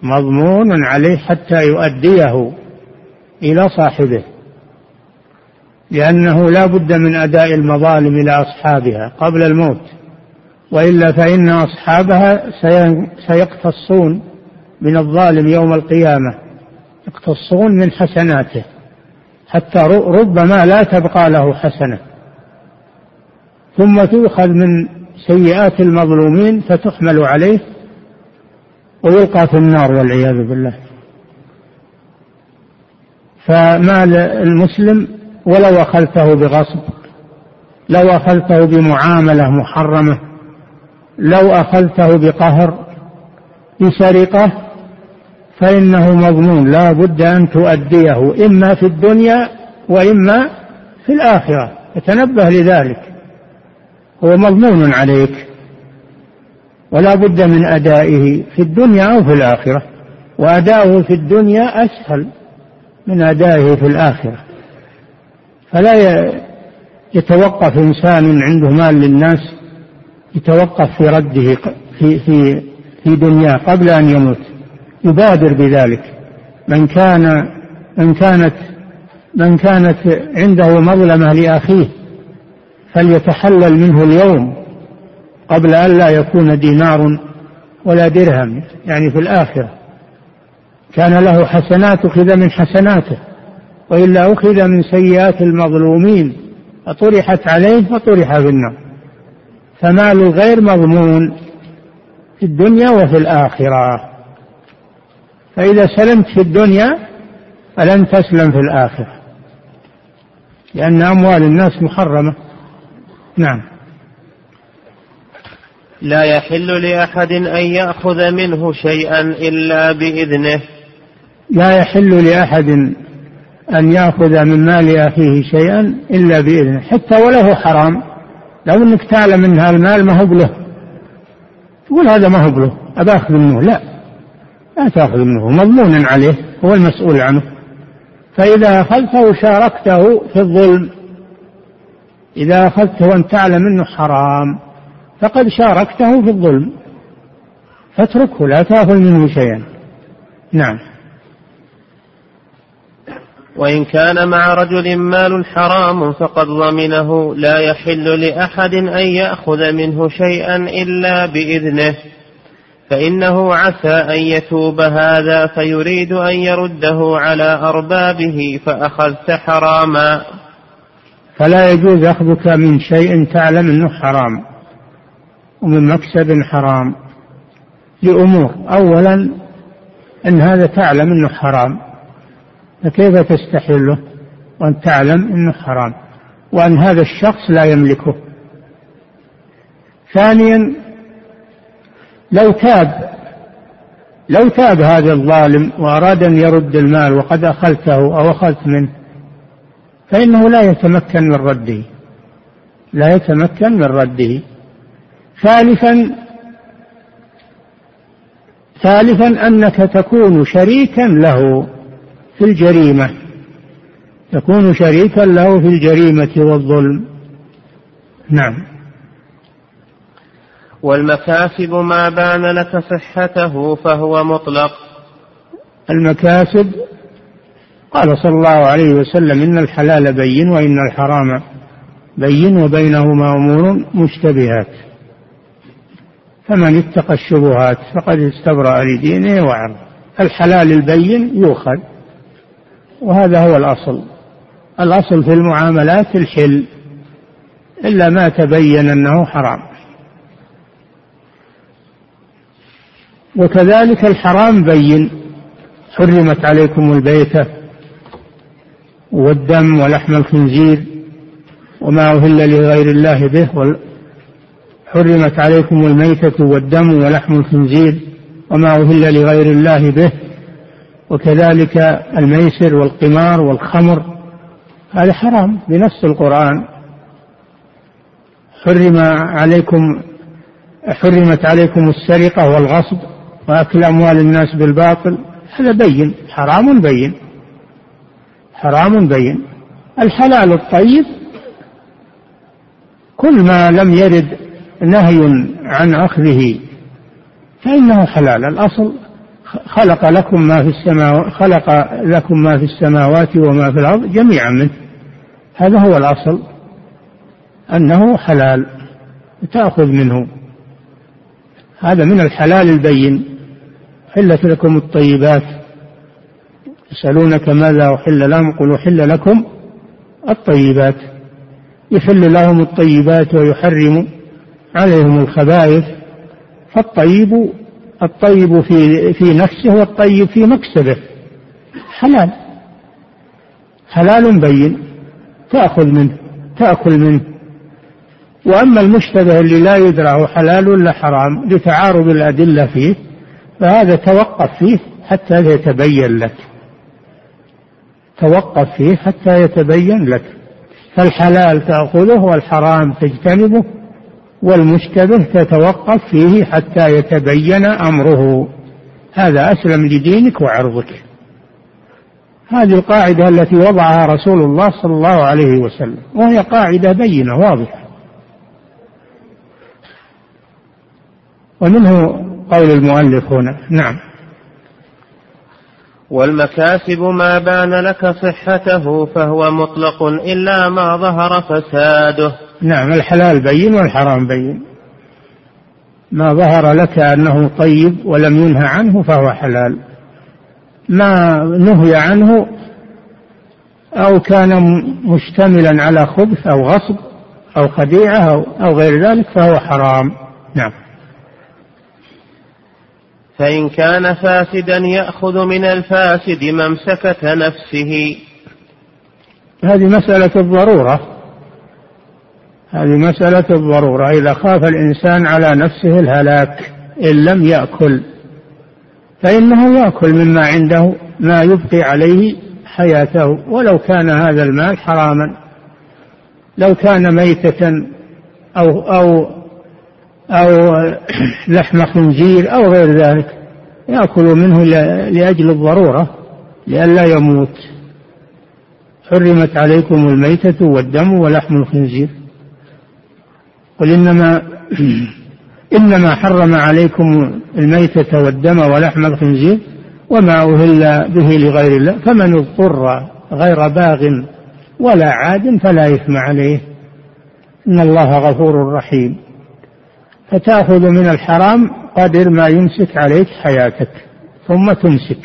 مضمون عليه حتى يؤديه إلى صاحبه لأنه لا بد من أداء المظالم إلى أصحابها قبل الموت. وإلا فإن أصحابها سيقتصون من الظالم يوم القيامة. يقتصون من حسناته. حتى ربما لا تبقى له حسنة. ثم تؤخذ من سيئات المظلومين فتحمل عليه ويلقى في النار والعياذ بالله. فمال المسلم ولو أخذته بغصب لو أخذته بمعاملة محرمة لو أخذته بقهر بسرقة فإنه مضمون لا بد أن تؤديه إما في الدنيا وإما في الآخرة. فتنبه لذلك. هو مضمون عليك. ولا بد من أدائه في الدنيا أو في الآخرة. وأداؤه في الدنيا أسهل من أدائه في الآخرة. فلا يتوقف إنسان عنده مال للناس يتوقف في رده في في في دنياه قبل أن يموت. يبادر بذلك. من كان من كانت من كانت عنده مظلمة لأخيه فليتحلل منه اليوم قبل أن لا يكون دينار ولا درهم يعني في الآخرة. كان له حسنات أخذ من حسناته وإلا أخذ من سيئات المظلومين فطرحت عليه فطرح في النار. فمال الغير مضمون في الدنيا وفي الآخرة. فإذا سلمت في الدنيا فلن تسلم في الآخرة لأن أموال الناس محرمة. نعم. لا يحل لأحد أن يأخذ منه شيئا إلا بإذنه. لا يحل لأحد أن يأخذ من مال أخيه شيئا إلا بإذنه حتى وله حرام. لو أنك تعلم أن المال ما هو له تقول هذا ما هو بله. أباخذ منه؟ لا. لا تأخذ منه. مضمون عليه. هو المسؤول عنه. فإذا أخذته شاركته في الظلم إذا أخذته وأنت تعلم أنه حرام فقد شاركته في الظلم. فاتركه لا تأخذ منه شيئا. نعم. وإن كان مع رجل مال حرام فقد ضمنه لا يحل لأحد أن يأخذ منه شيئا إلا بإذنه فإنه عسى أن يتوب هذا فيريد أن يرده على أربابه فأخذت حراما. فلا يجوز أخذك من شيء تعلم أنه حرام ومن مكسب حرام. لأمور أولا أن هذا تعلم أنه حرام. فكيف تستحله؟ وأن تعلم أنه حرام وأن هذا الشخص لا يملكه. ثانيا لو تاب لو تاب هذا الظالم وأراد أن يرد المال وقد أخذته أو أخذت منه فإنه لا يتمكن من رده. لا يتمكن من رده. ثالثا ثالثا أنك تكون شريكا له. في الجريمة. تكون شريكا له في الجريمة والظلم. نعم. والمكاسب ما بان لك صحته فهو مطلق. المكاسب قال صلى الله عليه وسلم إن الحلال بين وإن الحرام بين وبينهما أمور مشتبهات. فمن اتقى الشبهات فقد استبرأ لدينه وعرضه. الحلال البين يؤخذ. وهذا هو الأصل. الأصل في المعاملات الحل إلا ما تبين أنه حرام. وكذلك الحرام بين حرمت عليكم البيتة والدم ولحم الخنزير وما أهل لغير الله به حرمت عليكم الميتة والدم ولحم الخنزير وما أهل لغير الله به. وكذلك الميسر والقمار والخمر هذا حرام بنص القرآن. حرم عليكم حرمت عليكم السرقة والغصب وأكل أموال الناس بالباطل هذا بين حرام بين حرام بين. الحلال الطيب كل ما لم يرد نهي عن أخذه فإنه حلال الأصل خلق لكم ما في السماوات خلق لكم ما في السماوات وما في الأرض جميعا منه. هذا هو الأصل. أنه حلال. تأخذ منه. هذا من الحلال البين. حلت لكم الطيبات. يسألونك ماذا أحل لهم؟ قل أحل لكم الطيبات. يحل لهم الطيبات ويحرم عليهم الخبائث. فالطيب الطيب في في نفسه والطيب في مكسبه. حلال. حلال بين. تأخذ منه. تأكل منه. وأما المشتبه اللي لا يدرى حلال ولا حرام لتعارض الأدلة فيه فهذا توقف فيه حتى يتبين لك. توقف فيه حتى يتبين لك. فالحلال تأخذه والحرام تجتنبه. والمشتبه تتوقف فيه حتى يتبين أمره. هذا أسلم لدينك وعرضك. هذه القاعدة التي وضعها رسول الله صلى الله عليه وسلم وهي قاعدة بينة واضحة. ومنه قول المؤلف هنا نعم. والمكاسب ما بان لك صحته فهو مطلق إلا ما ظهر فساده. نعم الحلال بين والحرام بين. ما ظهر لك أنه طيب ولم ينهى عنه فهو حلال. ما نهي عنه أو كان مشتملا على خبث أو غصب أو خديعة أو, أو غير ذلك فهو حرام. نعم. فإن كان فاسدا يأخذ من الفاسد ممسكة نفسه. هذه مسألة الضرورة. هذه مسألة الضرورة. إذا خاف الإنسان على نفسه الهلاك إن لم يأكل فإنه يأكل مما عنده ما يبقي عليه حياته. ولو كان هذا المال حراما لو كان ميتة أو أو أو [clears throat] لحم خنزير أو غير ذلك يأكل منه لأجل الضرورة لئلا يموت. حرمت عليكم الميتة والدم ولحم الخنزير. قل إنما [clears throat] إنما حرم عليكم الميتة والدم ولحم الخنزير وما أهل به لغير الله فمن اضطر غير باغ ولا عاد فلا إثم عليه. إن الله غفور رحيم. فتأخذ من الحرام قدر ما يمسك عليك حياتك ثم تمسك.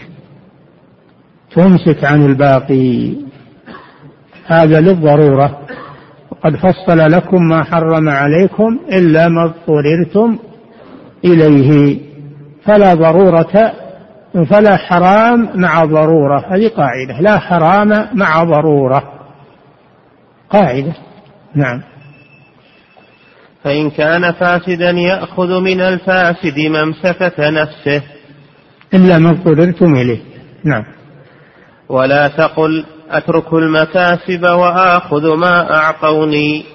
تمسك عن الباقي. هذا للضرورة. وقد فصل لكم ما حرم عليكم إلا ما اضطررتم إليه. فلا ضرورة فلا حرام مع ضرورة. هذه قاعدة. لا حرام مع ضرورة. قاعدة. نعم. فإن كان فاسدا يأخذ من الفاسد ممسكة نفسه. إلا ما اضطررتم إليه. نعم. ولا تقل أترك المكاسب وآخذ ما أعطوني.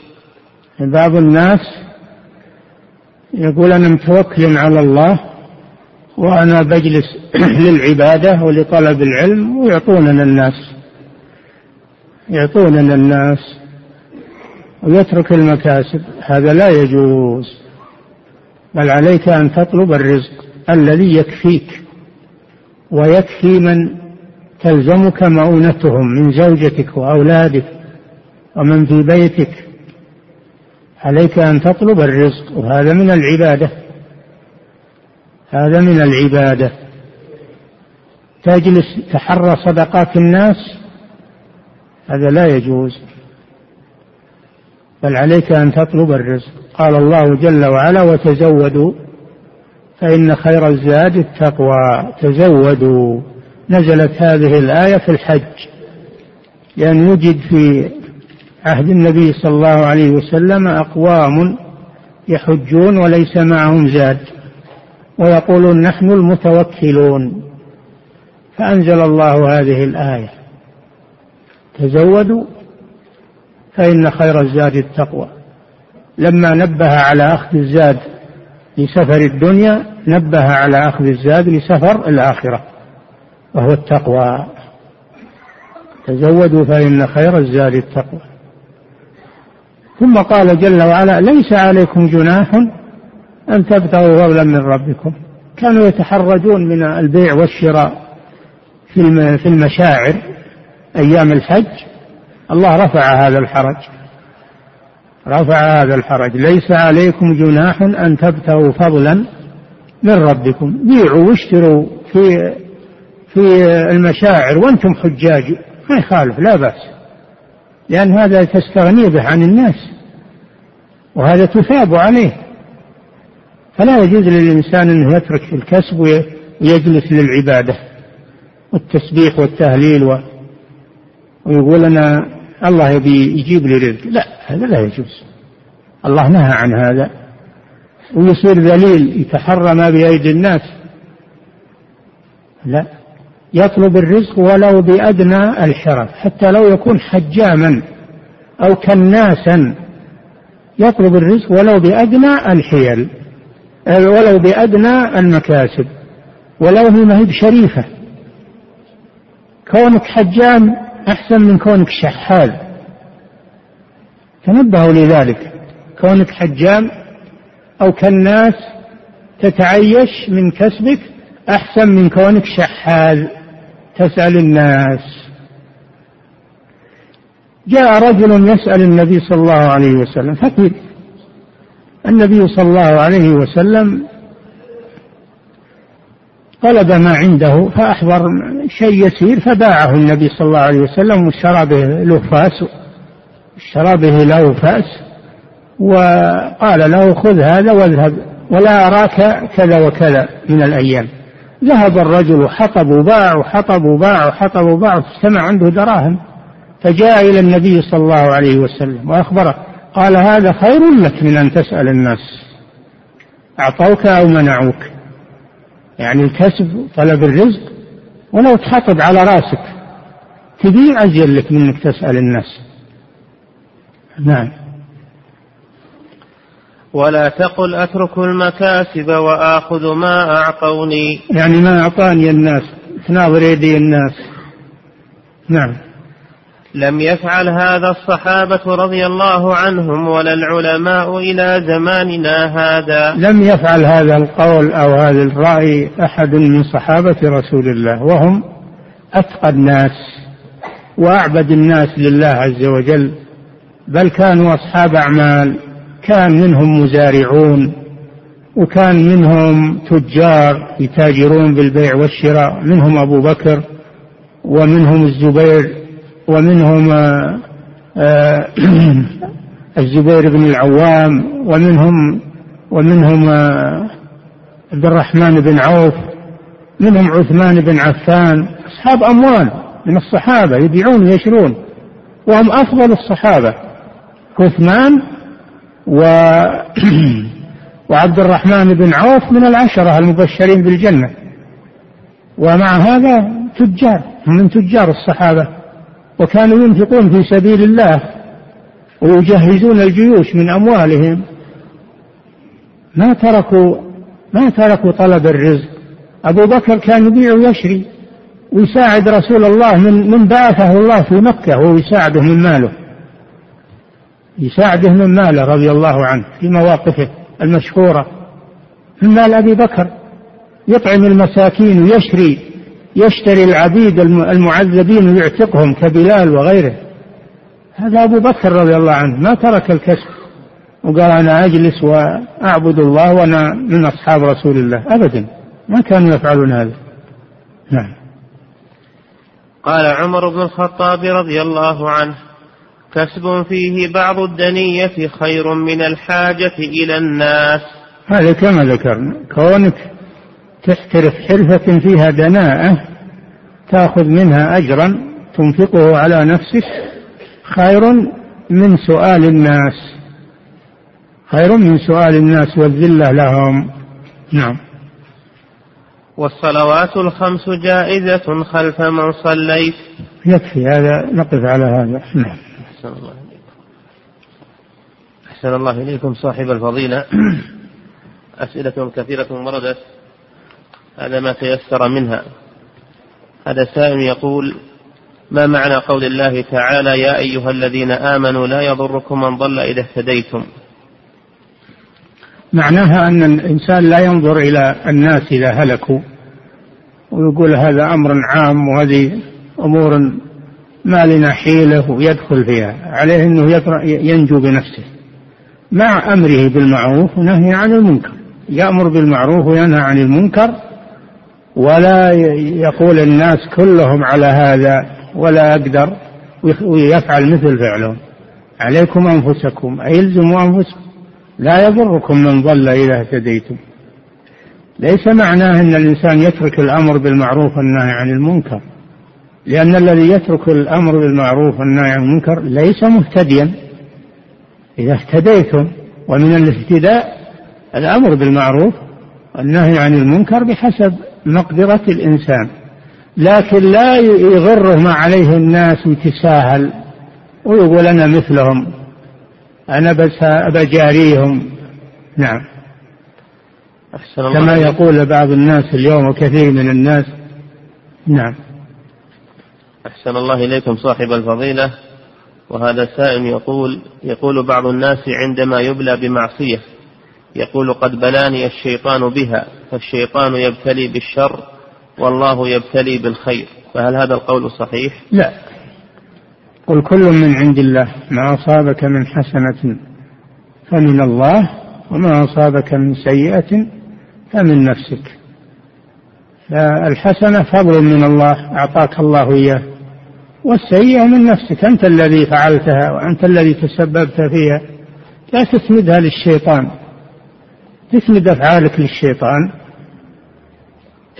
بعض الناس يقول أنا متوكل على الله وأنا بجلس [clears throat] للعبادة ولطلب العلم ويعطوننا الناس. يعطوننا الناس ويترك المكاسب. هذا لا يجوز. بل عليك أن تطلب الرزق الذي يكفيك. ويكفي من تلزمك مؤونتهم من زوجتك وأولادك ومن في بيتك. عليك أن تطلب الرزق وهذا من العبادة. هذا من العبادة. تجلس تحرى صدقات الناس هذا لا يجوز. بل عليك أن تطلب الرزق. قال الله جل وعلا وتزودوا فإن خير الزاد التقوى. تزودوا. نزلت هذه الآية في الحج. لأن يوجد في عهد النبي صلى الله عليه وسلم أقوام يحجون وليس معهم زاد. ويقولون نحن المتوكلون. فأنزل الله هذه الآية. تزودوا فإن خير الزاد التقوى. لما نبه على أخذ الزاد لسفر الدنيا نبه على أخذ الزاد لسفر الآخرة. وهو التقوى. تزودوا فإن خير الزاد التقوى. ثم قال جل وعلا ليس عليكم جناح أن تبتغوا فضلا من ربكم. كانوا يتحرجون من البيع والشراء في المشاعر أيام الحج. الله رفع هذا الحرج. رفع هذا الحرج. ليس عليكم جناح أن تبتغوا فضلا من ربكم. بيعوا واشتروا في في المشاعر وأنتم حجاج. ما يخالف لا بأس. لأن هذا تستغني به عن الناس وهذا تثاب عليه. فلا يجوز للإنسان أنه يترك الكسب ويجلس للعبادة والتسبيح والتهليل و... ويقول أنا الله يبي يجيب لي رزق. لا هذا لا يجوز. الله نهى عن هذا. ويصير ذليل يتحرى ما بأيدي الناس. لا. يطلب الرزق ولو بأدنى الحرف حتى لو يكون حجاما أو كناسا. يطلب الرزق ولو بأدنى الحيل ولو بأدنى المكاسب ولو هي ما هي بشريفة. كونك حجام أحسن من كونك شحال. تنبهوا لذلك. كونك حجام أو كالناس تتعيش من كسبك أحسن من كونك شحال. تسأل الناس. جاء رجل يسأل النبي صلى الله عليه وسلم فقير النبي صلى الله عليه وسلم طلب ما عنده فأحضر شيء يسير فباعه النبي صلى الله عليه وسلم واشترى به له فاس اشترى به له فاس وقال له خذ هذا واذهب ولا أراك كذا وكذا من الأيام. ذهب الرجل وحطب وباع وحطب وباع وحطب وباع واجتمع عنده دراهم فجاء إلى النبي صلى الله عليه وسلم وأخبره قال هذا خير لك من أن تسأل الناس أعطوك أو منعوك؟ يعني الكسب طلب الرزق ولو تحطب على رأسك تبيع أجل لك منك تسأل الناس. نعم. ولا تقل أترك المكاسب وآخذ ما أعطوني. يعني ما أعطاني الناس تناظر يدي الناس. نعم. لم يفعل هذا الصحابة رضي الله عنهم ولا العلماء إلى زماننا هذا. لم يفعل هذا القول أو هذا الرأي أحد من صحابة رسول الله وهم أتقى الناس وأعبد الناس لله عز وجل بل كانوا أصحاب أعمال. كان منهم مزارعون وكان منهم تجار يتاجرون بالبيع والشراء منهم أبو بكر ومنهم الزبير ومنهم آه، آه، [clears throat] الزبير بن العوام ومنهم ومنهم آه، عبد الرحمن بن عوف منهم عثمان بن عفان أصحاب أموال من الصحابة يبيعون ويشرون وهم أفضل الصحابة. عثمان و [clears throat] وعبد الرحمن بن عوف من العشرة المبشرين بالجنة. ومع هذا تجار من تجار الصحابة. وكانوا ينفقون في سبيل الله ويجهزون الجيوش من أموالهم. ما تركوا ما تركوا طلب الرزق. أبو بكر كان يبيع ويشري ويساعد رسول الله من من بعثه الله في مكة وهو يساعده من ماله. يساعده من ماله رضي الله عنه في مواقفه المشهورة. من مال أبي بكر. يطعم المساكين ويشري يشتري العبيد المعذبين ويعتقهم كبلال وغيره. هذا أبو بكر رضي الله عنه ما ترك الكسب. وقال أنا أجلس وأعبد الله وأنا من أصحاب رسول الله. أبدا. ما كانوا يفعلون هذا. نعم. قال عمر بن الخطاب رضي الله عنه كسب فيه بعض الدنية خير من الحاجة إلى الناس. هذا كما ذكرنا. كونك تحترف حرفة فيها دناءة تأخذ منها أجرا تنفقه على نفسك خير من سؤال الناس. خير من سؤال الناس والذلة لهم. نعم. والصلوات الخمس جائزة خلف من صليت. يكفي هذا نقف على هذا. نعم. أحسن الله إليكم. أحسن الله إليكم صاحب الفضيلة. [clears throat] أسئلة كثيرة وردت. هذا ما تيسر منها. هذا سائل يقول ما معنى قول الله تعالى يا أيها الذين آمنوا لا يضركم من ضل إذا اهتديتم؟ معناها أن الإنسان لا ينظر إلى الناس إذا هلكوا ويقول هذا أمر عام وهذه أمور ما لنا حيلة ويدخل فيها. عليه أنه ينجو بنفسه. مع أمره بالمعروف ونهي عن المنكر. يأمر بالمعروف وينهى عن المنكر. ولا يقول الناس كلهم على هذا ولا أقدر. ويفعل مثل فعلهم. عليكم أنفسكم. أي الزموا أنفسكم. لا يضركم من ضل إذا اهتديتم. ليس معناه أن الإنسان يترك الأمر بالمعروف والنهي عن المنكر. لأن الذي يترك الأمر بالمعروف والنهي عن المنكر ليس مهتديا. إذا اهتديتم ومن الاهتداء الأمر بالمعروف والنهي عن المنكر بحسب مقدرة الإنسان. لكن لا يغره ما عليه الناس ويتساهل ويقول أنا مثلهم أنا بس بجاريهم نعم. أحسن الله كما يقول بعض الناس اليوم وكثير من الناس. نعم. أحسن الله إليكم صاحب الفضيلة. وهذا سائل يقول يقول بعض الناس عندما يبلى بمعصية يقول قد بلاني الشيطان بها فالشيطان يبتلي بالشر والله يبتلي بالخير. فهل هذا القول صحيح؟ لا. قل كل من عند الله ما أصابك من حسنة فمن الله وما أصابك من سيئة فمن نفسك. فالحسنة فضل من الله أعطاك الله إياه. والسيئة من نفسك أنت الذي فعلتها وأنت الذي تسببت فيها. لا تسندها للشيطان. تسند أفعالك للشيطان.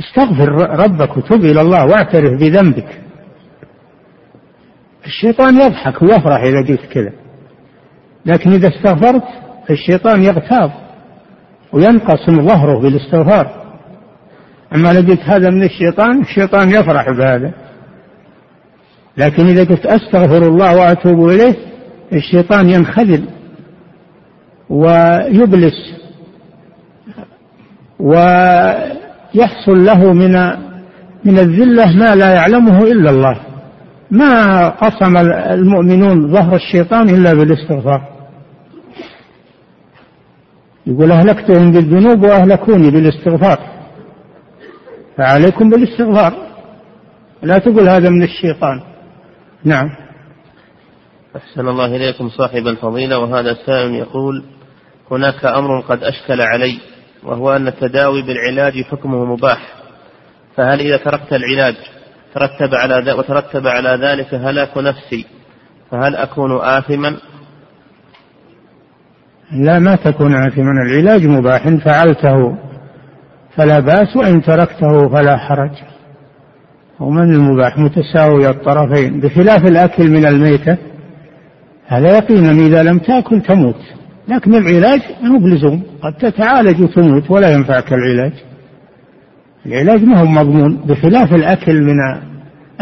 استغفر ربك وتب إلى الله واعترف بذنبك. الشيطان يضحك ويفرح إذا قلت كذا. لكن إذا استغفرت الشيطان يغتاظ وينقسم ظهره بالاستغفار. أما لو قلت هذا من الشيطان الشيطان يفرح بهذا. لكن إذا قلت أستغفر الله وأتوب إليه الشيطان ينخذل ويبلس ويحصل له من من الذلة ما لا يعلمه إلا الله. ما قسم المؤمنون ظهر الشيطان إلا بالاستغفار. يقول أهلكتهم بالذنوب وأهلكوني بالاستغفار. فعليكم بالاستغفار. لا تقول هذا من الشيطان. نعم. أحسن الله إليكم صاحب الفضيلة وهذا سائل يقول هناك أمر قد أشكل علي وهو أن التداوي بالعلاج حكمه مباح. فهل إذا تركت العلاج ترتب على وترتب على ذلك هلاك نفسي فهل أكون آثما؟ لا ما تكون آثما. العلاج مباح إن فعلته فلا بأس وإن تركته فلا حرج. ومن المباح؟ متساوي الطرفين. بخلاف الأكل من الميتة هذا يقينا إذا لم تأكل تموت. لكن العلاج مو بلزوم قد تتعالج وتموت ولا ينفعك العلاج. العلاج ما هو مضمون. بخلاف الأكل من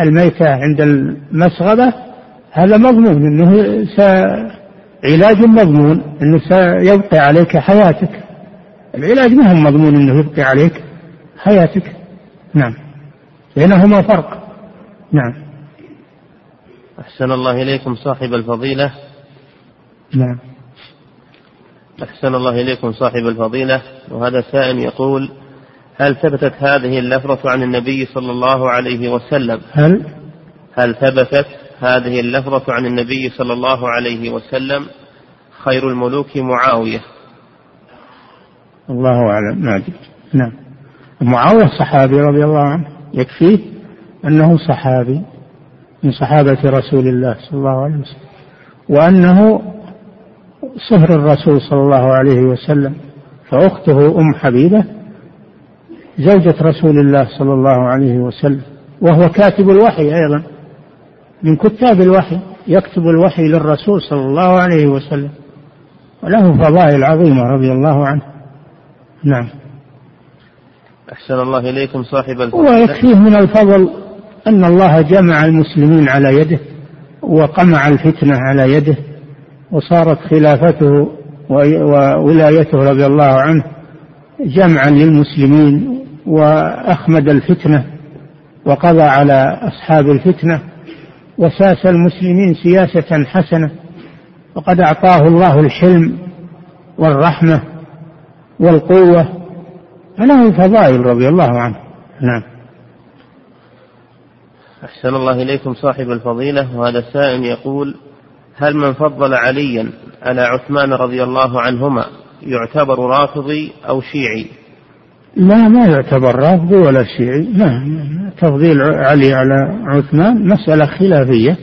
الميتة عند المسغبة هذا مضمون. أنه علاج مضمون. أنه سيبقي عليك حياتك. العلاج ما هو مضمون أنه يبقي عليك؟ حياتك. نعم. بينهما فرق. نعم. أحسن الله إليكم صاحب الفضيلة. نعم. أحسن الله إليكم صاحب الفضيلة. وهذا سائل يقول هل ثبتت هذه اللفظة عن النبي صلى الله عليه وسلم؟ هل؟ هل ثبتت هذه اللفظة عن النبي صلى الله عليه وسلم؟ خير الملوك معاوية. الله أعلم. ما أدري. نعم. معاوية صحابي رضي الله عنه يكفيه أنه صحابي من صحابة رسول الله صلى الله عليه وسلم وأنه صهر الرسول صلى الله عليه وسلم فأخته أم حبيبة زوجة رسول الله صلى الله عليه وسلم وهو كاتب الوحي أيضا من كتاب الوحي يكتب الوحي للرسول صلى الله عليه وسلم وله فضائل عظيمة رضي الله عنه. نعم. أحسن الله إليكم صاحب الفضل. ويكفيه من الفضل أن الله جمع المسلمين على يده وقمع الفتنة على يده وصارت خلافته وولايته رضي الله عنه جمعا للمسلمين وأخمد الفتنة وقضى على أصحاب الفتنة وساس المسلمين سياسة حسنة وقد أعطاه الله الحلم والرحمة والقوة فله فضائل رضي الله عنه. نعم. أحسن الله إليكم صاحب الفضيلة وهذا سائل يقول هل من فضل عليا على عثمان رضي الله عنهما يعتبر رافضي أو شيعي؟ لا ما يعتبر رافضي ولا شيعي. لا تفضيل علي على عثمان مسألة خلافية.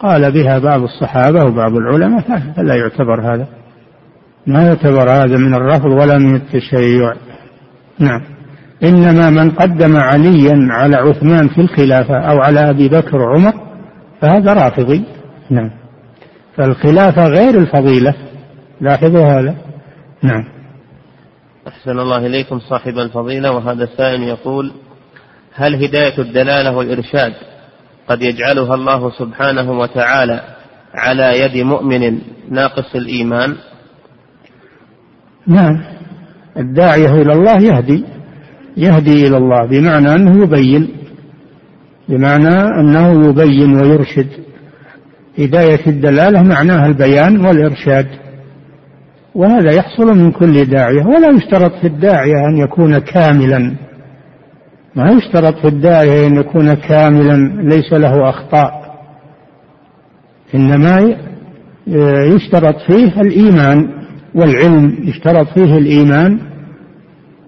قال بها بعض الصحابة وبعض العلماء فلا يعتبر هذا. ما يعتبر هذا من الرفض ولا من التشيع. نعم. إنما من قدم عليا على عثمان في الخلافة أو على أبي بكر وعمر فهذا رافضي. نعم. فالخلافة غير الفضيلة. لاحظوا هذا. نعم. أحسن الله إليكم صاحب الفضيلة وهذا السائل يقول هل هداية الدلالة والإرشاد قد يجعلها الله سبحانه وتعالى على يد مؤمن ناقص الإيمان؟ نعم. الداعية إلى الله يهدي يهدي إلى الله بمعنى أنه يبين بمعنى أنه يبين ويرشد. هداية الدلالة معناها البيان والإرشاد. وهذا يحصل من كل داعية. ولا يشترط في الداعية أن يكون كاملا. ما يشترط في الداعية أن يكون كاملا ليس له أخطاء. إنما يشترط فيه الإيمان. والعلم يشترط فيه الإيمان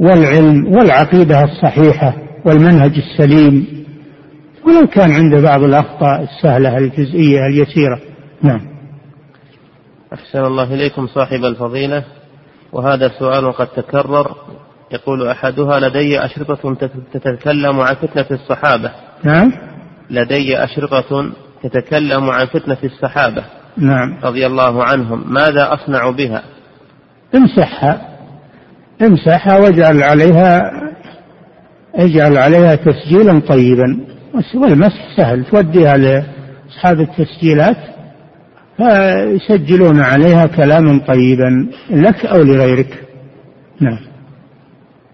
والعلم والعقيدة الصحيحة والمنهج السليم. ولو كان عنده بعض الأخطاء السهلة الجزئية اليسيرة. نعم. أحسن الله إليكم صاحب الفضيلة. وهذا سؤال قد تكرر. يقول أحدها لدي أشرطة تتكلم عن فتنة الصحابة. نعم. لدي أشرطة تتكلم عن فتنة الصحابة. نعم. رضي الله عنهم. ماذا أصنع بها؟ امسحها امسحها واجعل عليها اجعل عليها تسجيلا طيبا. والمسح سهل توديها لأصحاب التسجيلات فيسجلون عليها كلاما طيبا لك أو لغيرك. نعم.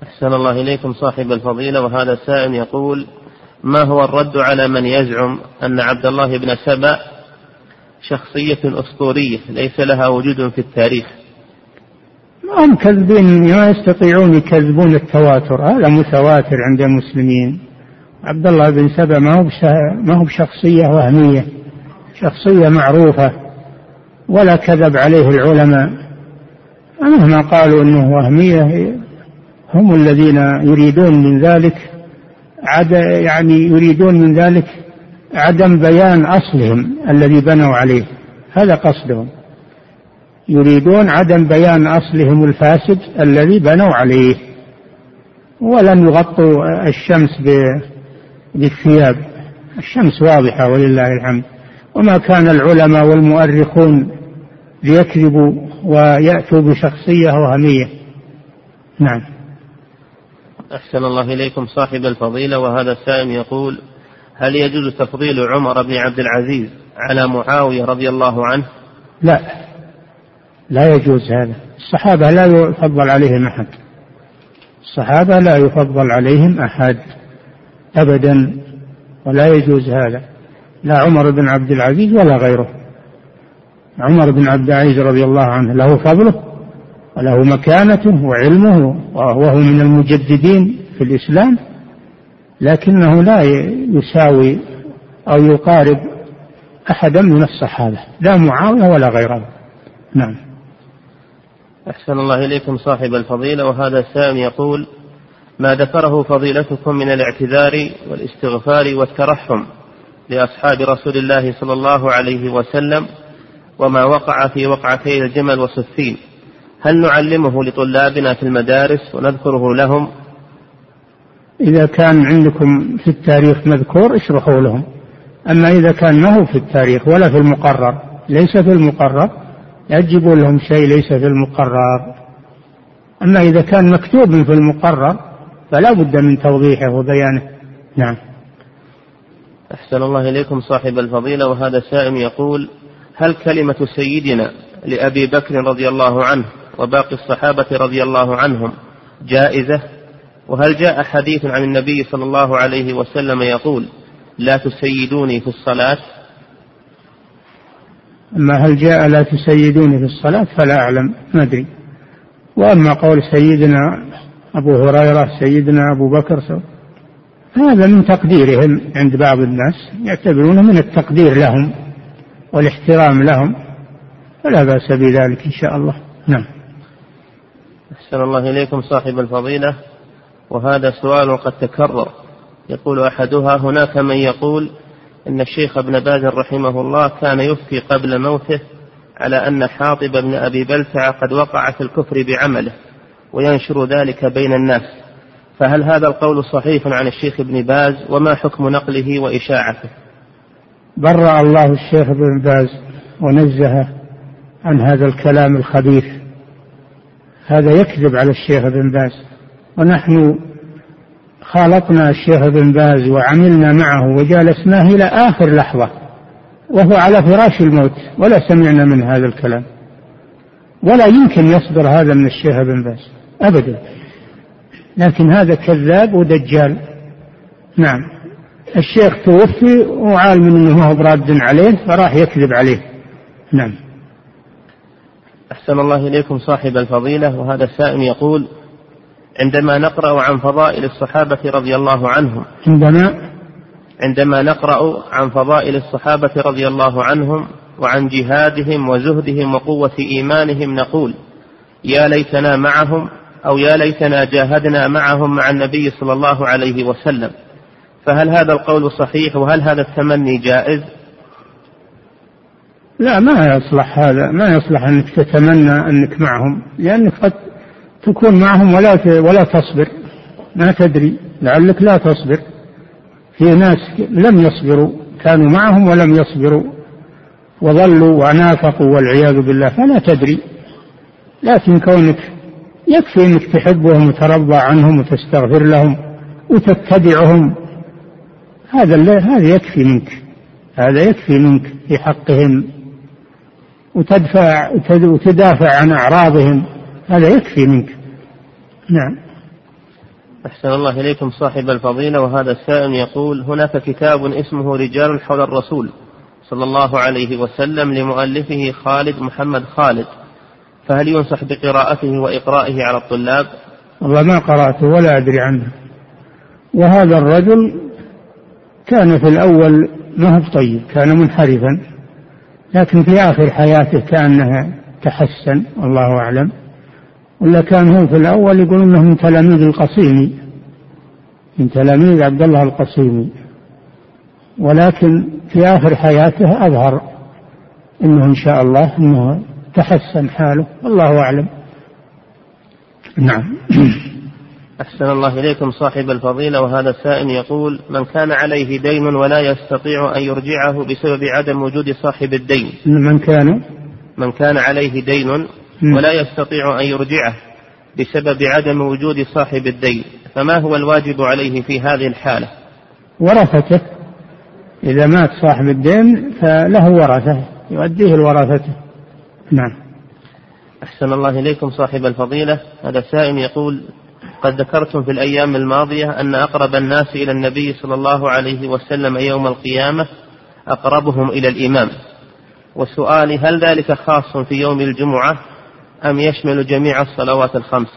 أحسن الله إليكم صاحب الفضيلة وهذا سائل يقول ما هو الرد على من يزعم أن عبد الله بن سبأ شخصية أسطورية ليس لها وجود في التاريخ؟ ما هم كذبين ما يستطيعون يكذبون التواتر. هذا متواتر عند المسلمين. عبد الله بن سبأ ما هو ما هو بشخصية وهمية شخصية معروفة ولا كذب عليه العلماء. مهما قالوا إنه وهمية هم الذين يريدون من ذلك عد يعني يريدون من ذلك عدم بيان أصلهم الذي بنوا عليه. هذا قصدهم. يريدون عدم بيان أصلهم الفاسد الذي بنوا عليه ولم يغطوا الشمس بالثياب. الشمس واضحة ولله الحمد. وما كان العلماء والمؤرخون ليكذبوا ويأتوا بشخصية وهمية. نعم. أحسن الله إليكم صاحب الفضيلة وهذا السائل يقول هل يجوز تفضيل عمر بن عبد العزيز على معاوية رضي الله عنه؟ لا. لا يجوز هذا. الصحابة لا يفضل عليهم أحد. الصحابة لا يفضل عليهم أحد أبدا ولا يجوز هذا. لا عمر بن عبد العزيز ولا غيره. عمر بن عبد العزيز رضي الله عنه له فضله وله مكانته وعلمه وهو من المجددين في الإسلام لكنه لا يساوي أو يقارب أحدا من الصحابة لا معاوية ولا غيره نعم. أحسن الله إليكم صاحب الفضيلة وهذا السائل يقول ما ذكره فضيلتكم من الاعتذار والاستغفار والترحم لأصحاب رسول الله صلى الله عليه وسلم وما وقع في وقعتي الجمل وصفين هل نعلمه لطلابنا في المدارس ونذكره لهم؟ إذا كان عندكم في التاريخ مذكور اشرحوا لهم أما إذا كان ما هو في التاريخ ولا في المقرر ليس في المقرر لا لهم شيء ليس في المقرر. أما إذا كان مكتوب في المقرر فلا بد من توضيحه وبيانه. نعم. أحسن الله إليكم صاحب الفضيلة وهذا سائم يقول هل كلمة سيدنا لأبي بكر رضي الله عنه وباقي الصحابة رضي الله عنهم جائزة؟ وهل جاء حديث عن النبي صلى الله عليه وسلم يقول لا تسيدوني في الصلاة؟ أما هل جاء لا تسيدوني في الصلاة فلا أعلم ما أدري. وأما قول سيدنا أبو هريرة سيدنا أبو بكر هذا من تقديرهم عند بعض الناس يعتبرونه من التقدير لهم والاحترام لهم فلا بأس بذلك إن شاء الله. نعم. أحسن الله إليكم صاحب الفضيلة. وهذا سؤال قد تكرر. يقول أحدها هناك من يقول أن الشيخ ابن باز رحمه الله كان يفتي قبل موته على أن حاطب بن أبي بلتعة قد وقع في الكفر بعمله وينشر ذلك بين الناس. فهل هذا القول صحيح عن الشيخ ابن باز؟ وما حكم نقله وإشاعته؟ برأ الله الشيخ ابن باز ونزه عن هذا الكلام الخبيث. هذا يكذب على الشيخ ابن باز. ونحن خالطنا الشيخ ابن باز وعملنا معه وجالسناه إلى آخر لحظة وهو على فراش الموت ولا سمعنا من هذا الكلام. ولا يمكن يصدر هذا من الشيخ ابن باز أبدا. لكن هذا كذاب ودجال. نعم. الشيخ توفي وعالم إنه ما هو براد عليه فراح يكذب عليه. نعم. أحسن الله إليكم صاحب الفضيلة وهذا السائل يقول عندما نقرأ عن فضائل الصحابة رضي الله عنهم. عندما عندما نقرأ عن فضائل الصحابة رضي الله عنهم وعن جهادهم وزهدهم وقوة إيمانهم نقول يا ليتنا معهم أو يا ليتنا جاهدنا معهم مع النبي صلى الله عليه وسلم. فهل هذا القول صحيح وهل هذا التمني جائز؟ لا ما يصلح هذا ما يصلح أنك تتمنى أنك معهم لأنك قد تكون معهم ولا ولا تصبر. ما تدري. لعلك لا تصبر. في ناس لم يصبروا. كانوا معهم ولم يصبروا. وظلوا ونافقوا والعياذ بالله. فلا تدري. لكن كونك يكفي أنك تحبهم وترضى عنهم وتستغفر لهم وتتبعهم. هذا هذا يكفي منك. هذا يكفي منك في حقهم. وتدفع وتدافع عن أعراضهم. هذا يكفي منك. نعم. أحسن الله إليكم صاحب الفضيلة وهذا السائل يقول هناك كتاب اسمه رجال حول الرسول صلى الله عليه وسلم لمؤلفه خالد محمد خالد. فهل ينصح بقراءته وإقرائه على الطلاب؟ والله ما قرأته ولا أدري عنه. وهذا الرجل كان في الأول ما هو طيب كان منحرفا لكن في آخر حياته كأنه تحسن والله أعلم. ولا كان هو في الأول يقول أنه من تلاميذ القصيمي. من تلاميذ عبد الله القصيمي. ولكن في آخر حياته أظهر أنه إن شاء الله أنه تحسن حاله. والله أعلم. نعم. [coughs] أحسن الله إليكم صاحب الفضيلة وهذا السائل يقول من كان عليه دين ولا يستطيع أن يرجعه بسبب عدم وجود صاحب الدين. من كان؟ من كان عليه دين ولا يستطيع أن يرجعه بسبب عدم وجود صاحب الدين. فما هو الواجب عليه في هذه الحالة؟ ورثته. إذا مات صاحب الدين فله ورثة يؤديه الورثة. نعم. أحسن الله إليكم صاحب الفضيلة. هذا سائل يقول قد ذكرتم في الأيام الماضية أن أقرب الناس إلى النبي صلى الله عليه وسلم يوم القيامة أقربهم إلى الإمام. وسؤالي هل ذلك خاص في يوم الجمعة؟ أم يشمل جميع الصلوات الخمس؟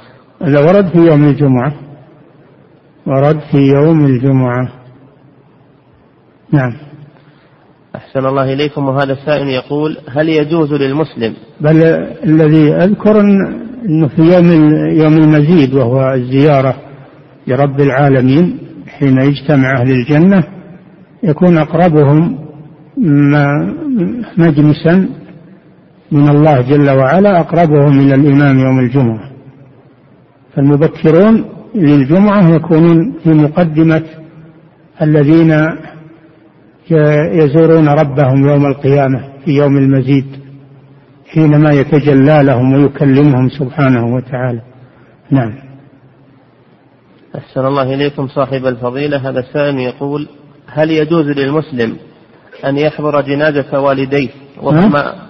هذا ورد في يوم الجمعة. ورد في يوم الجمعة. نعم. أحسن الله إليكم. وهذا السائل يقول هل يجوز للمسلم؟ بل الذي أذكر أنه في يوم يوم المزيد وهو الزيارة لرب العالمين حين يجتمع أهل الجنة يكون أقربهم مجلسا من الله جل وعلا أقربهم إلى الإمام يوم الجمعة. فالمبكرون للجمعة يكونون في مقدمة الذين يزورون ربهم يوم القيامة في يوم المزيد حينما يتجلى لهم ويكلمهم سبحانه وتعالى. نعم. أحسن الله إليكم صاحب الفضيلة. هذا السائل يقول هل يجوز للمسلم أن يحضر جنازة والديه وهما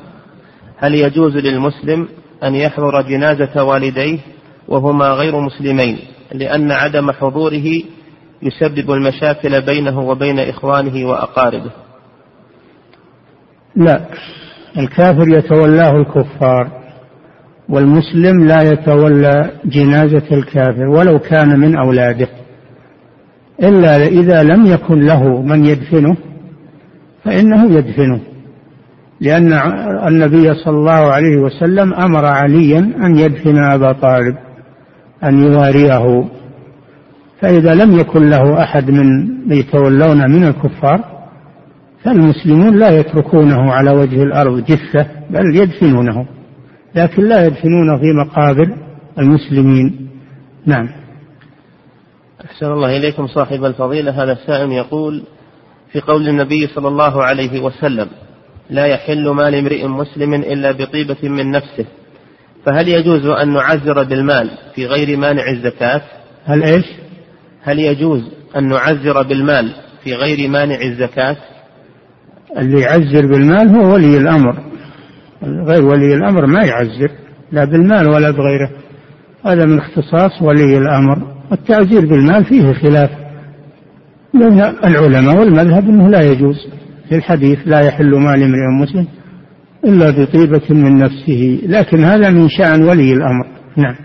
هل يجوز للمسلم أن يحضر جنازة والديه وهما غير مسلمين لأن عدم حضوره يسبب المشاكل بينه وبين إخوانه وأقاربه؟ لا. الكافر يتولاه الكفار والمسلم لا يتولى جنازة الكافر ولو كان من أولاده. إلا إذا لم يكن له من يدفنه فإنه يدفنه. لأن النبي صلى الله عليه وسلم أمر عليا أن يدفن أبا طالب أن يواريه فإذا لم يكن له أحد من يتولون من الكفار فالمسلمون لا يتركونه على وجه الأرض جثة بل يدفنونه. لكن لا يدفنونه في مقابر المسلمين. نعم. أحسن الله إليكم صاحب الفضيلة. هذا السائل يقول في قول النبي صلى الله عليه وسلم لا يحل مال امرئ مسلم إلا بطيبة من نفسه. فهل يجوز أن نعزر بالمال في غير مانع الزكاة؟ هل إيش؟ هل يجوز أن نعزر بالمال في غير مانع الزكاة؟ اللي يعزر بالمال هو ولي الأمر. غير ولي الأمر ما يعزر لا بالمال ولا بغيره. هذا من اختصاص ولي الأمر. والتعزير بالمال فيه خلاف. بين العلماء والمذهب أنه لا يجوز. في الحديث لا يحل مال امرئ مسلم إلا بطيبة من نفسه لكن هذا من شأن ولي الأمر. نعم.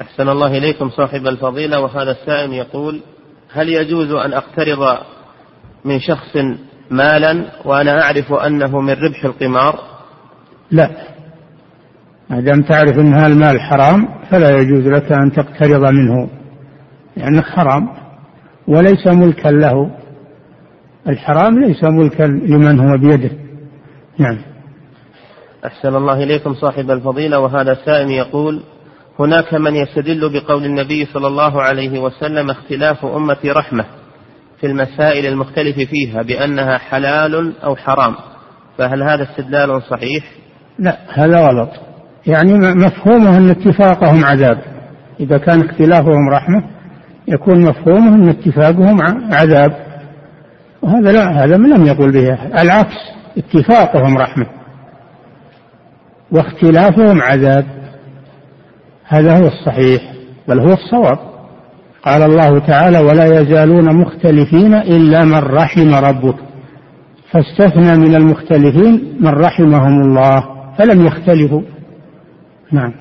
أحسن الله إليكم صاحب الفضيلة وهذا السائل يقول هل يجوز أن أقترض من شخص مالا وأنا أعرف أنه من ربح القمار؟ لا. ما دام تعرف أن هذا المال حرام فلا يجوز لك أن تقترض منه لأنه حرام وليس ملكا له. الحرام ليس ملكا لمن هو بيده. نعم. أحسن الله إليكم صاحب الفضيلة وهذا سائل يقول هناك من يستدل بقول النبي صلى الله عليه وسلم اختلاف أمتي رحمة في المسائل المختلف فيها بأنها حلال أو حرام فهل هذا استدلال صحيح؟ لا هذا غلط. يعني مفهومه أن اتفاقهم عذاب. إذا كان اختلافهم رحمة يكون مفهومه أن اتفاقهم عذاب. وهذا لا هذا لم يقول به العكس اتفاقهم رحمة واختلافهم عذاب. هذا هو الصحيح بل هو الصواب. قال الله تعالى ولا يزالون مختلفين إلا من رحم ربك. فاستثنى من المختلفين من رحمهم الله فلم يختلفوا. نعم.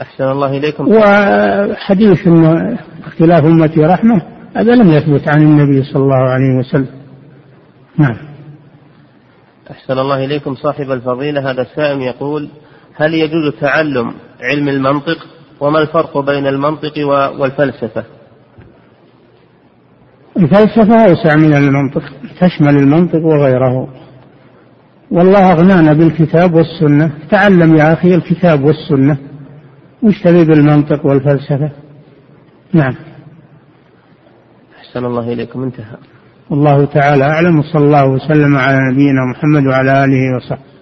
أحسن الله إليكم. وحديث اختلاف أمتي رحمة. هذا لم يثبت عن النبي صلى الله عليه وسلم. نعم. أحسن الله إليكم. صاحب الفضيلة هذا السائل يقول هل يجوز تعلم علم المنطق؟ وما الفرق بين المنطق والفلسفة؟ الفلسفة أوسع من المنطق تشمل المنطق وغيره. والله أغنانا بالكتاب والسنة. تعلم يا أخي الكتاب والسنة. تبي بالمنطق والفلسفة. نعم. أحسن الله إليكم. انتهى. والله تعالى أعلم وصلى الله وسلم على نبينا محمد وعلى آله وصحبه.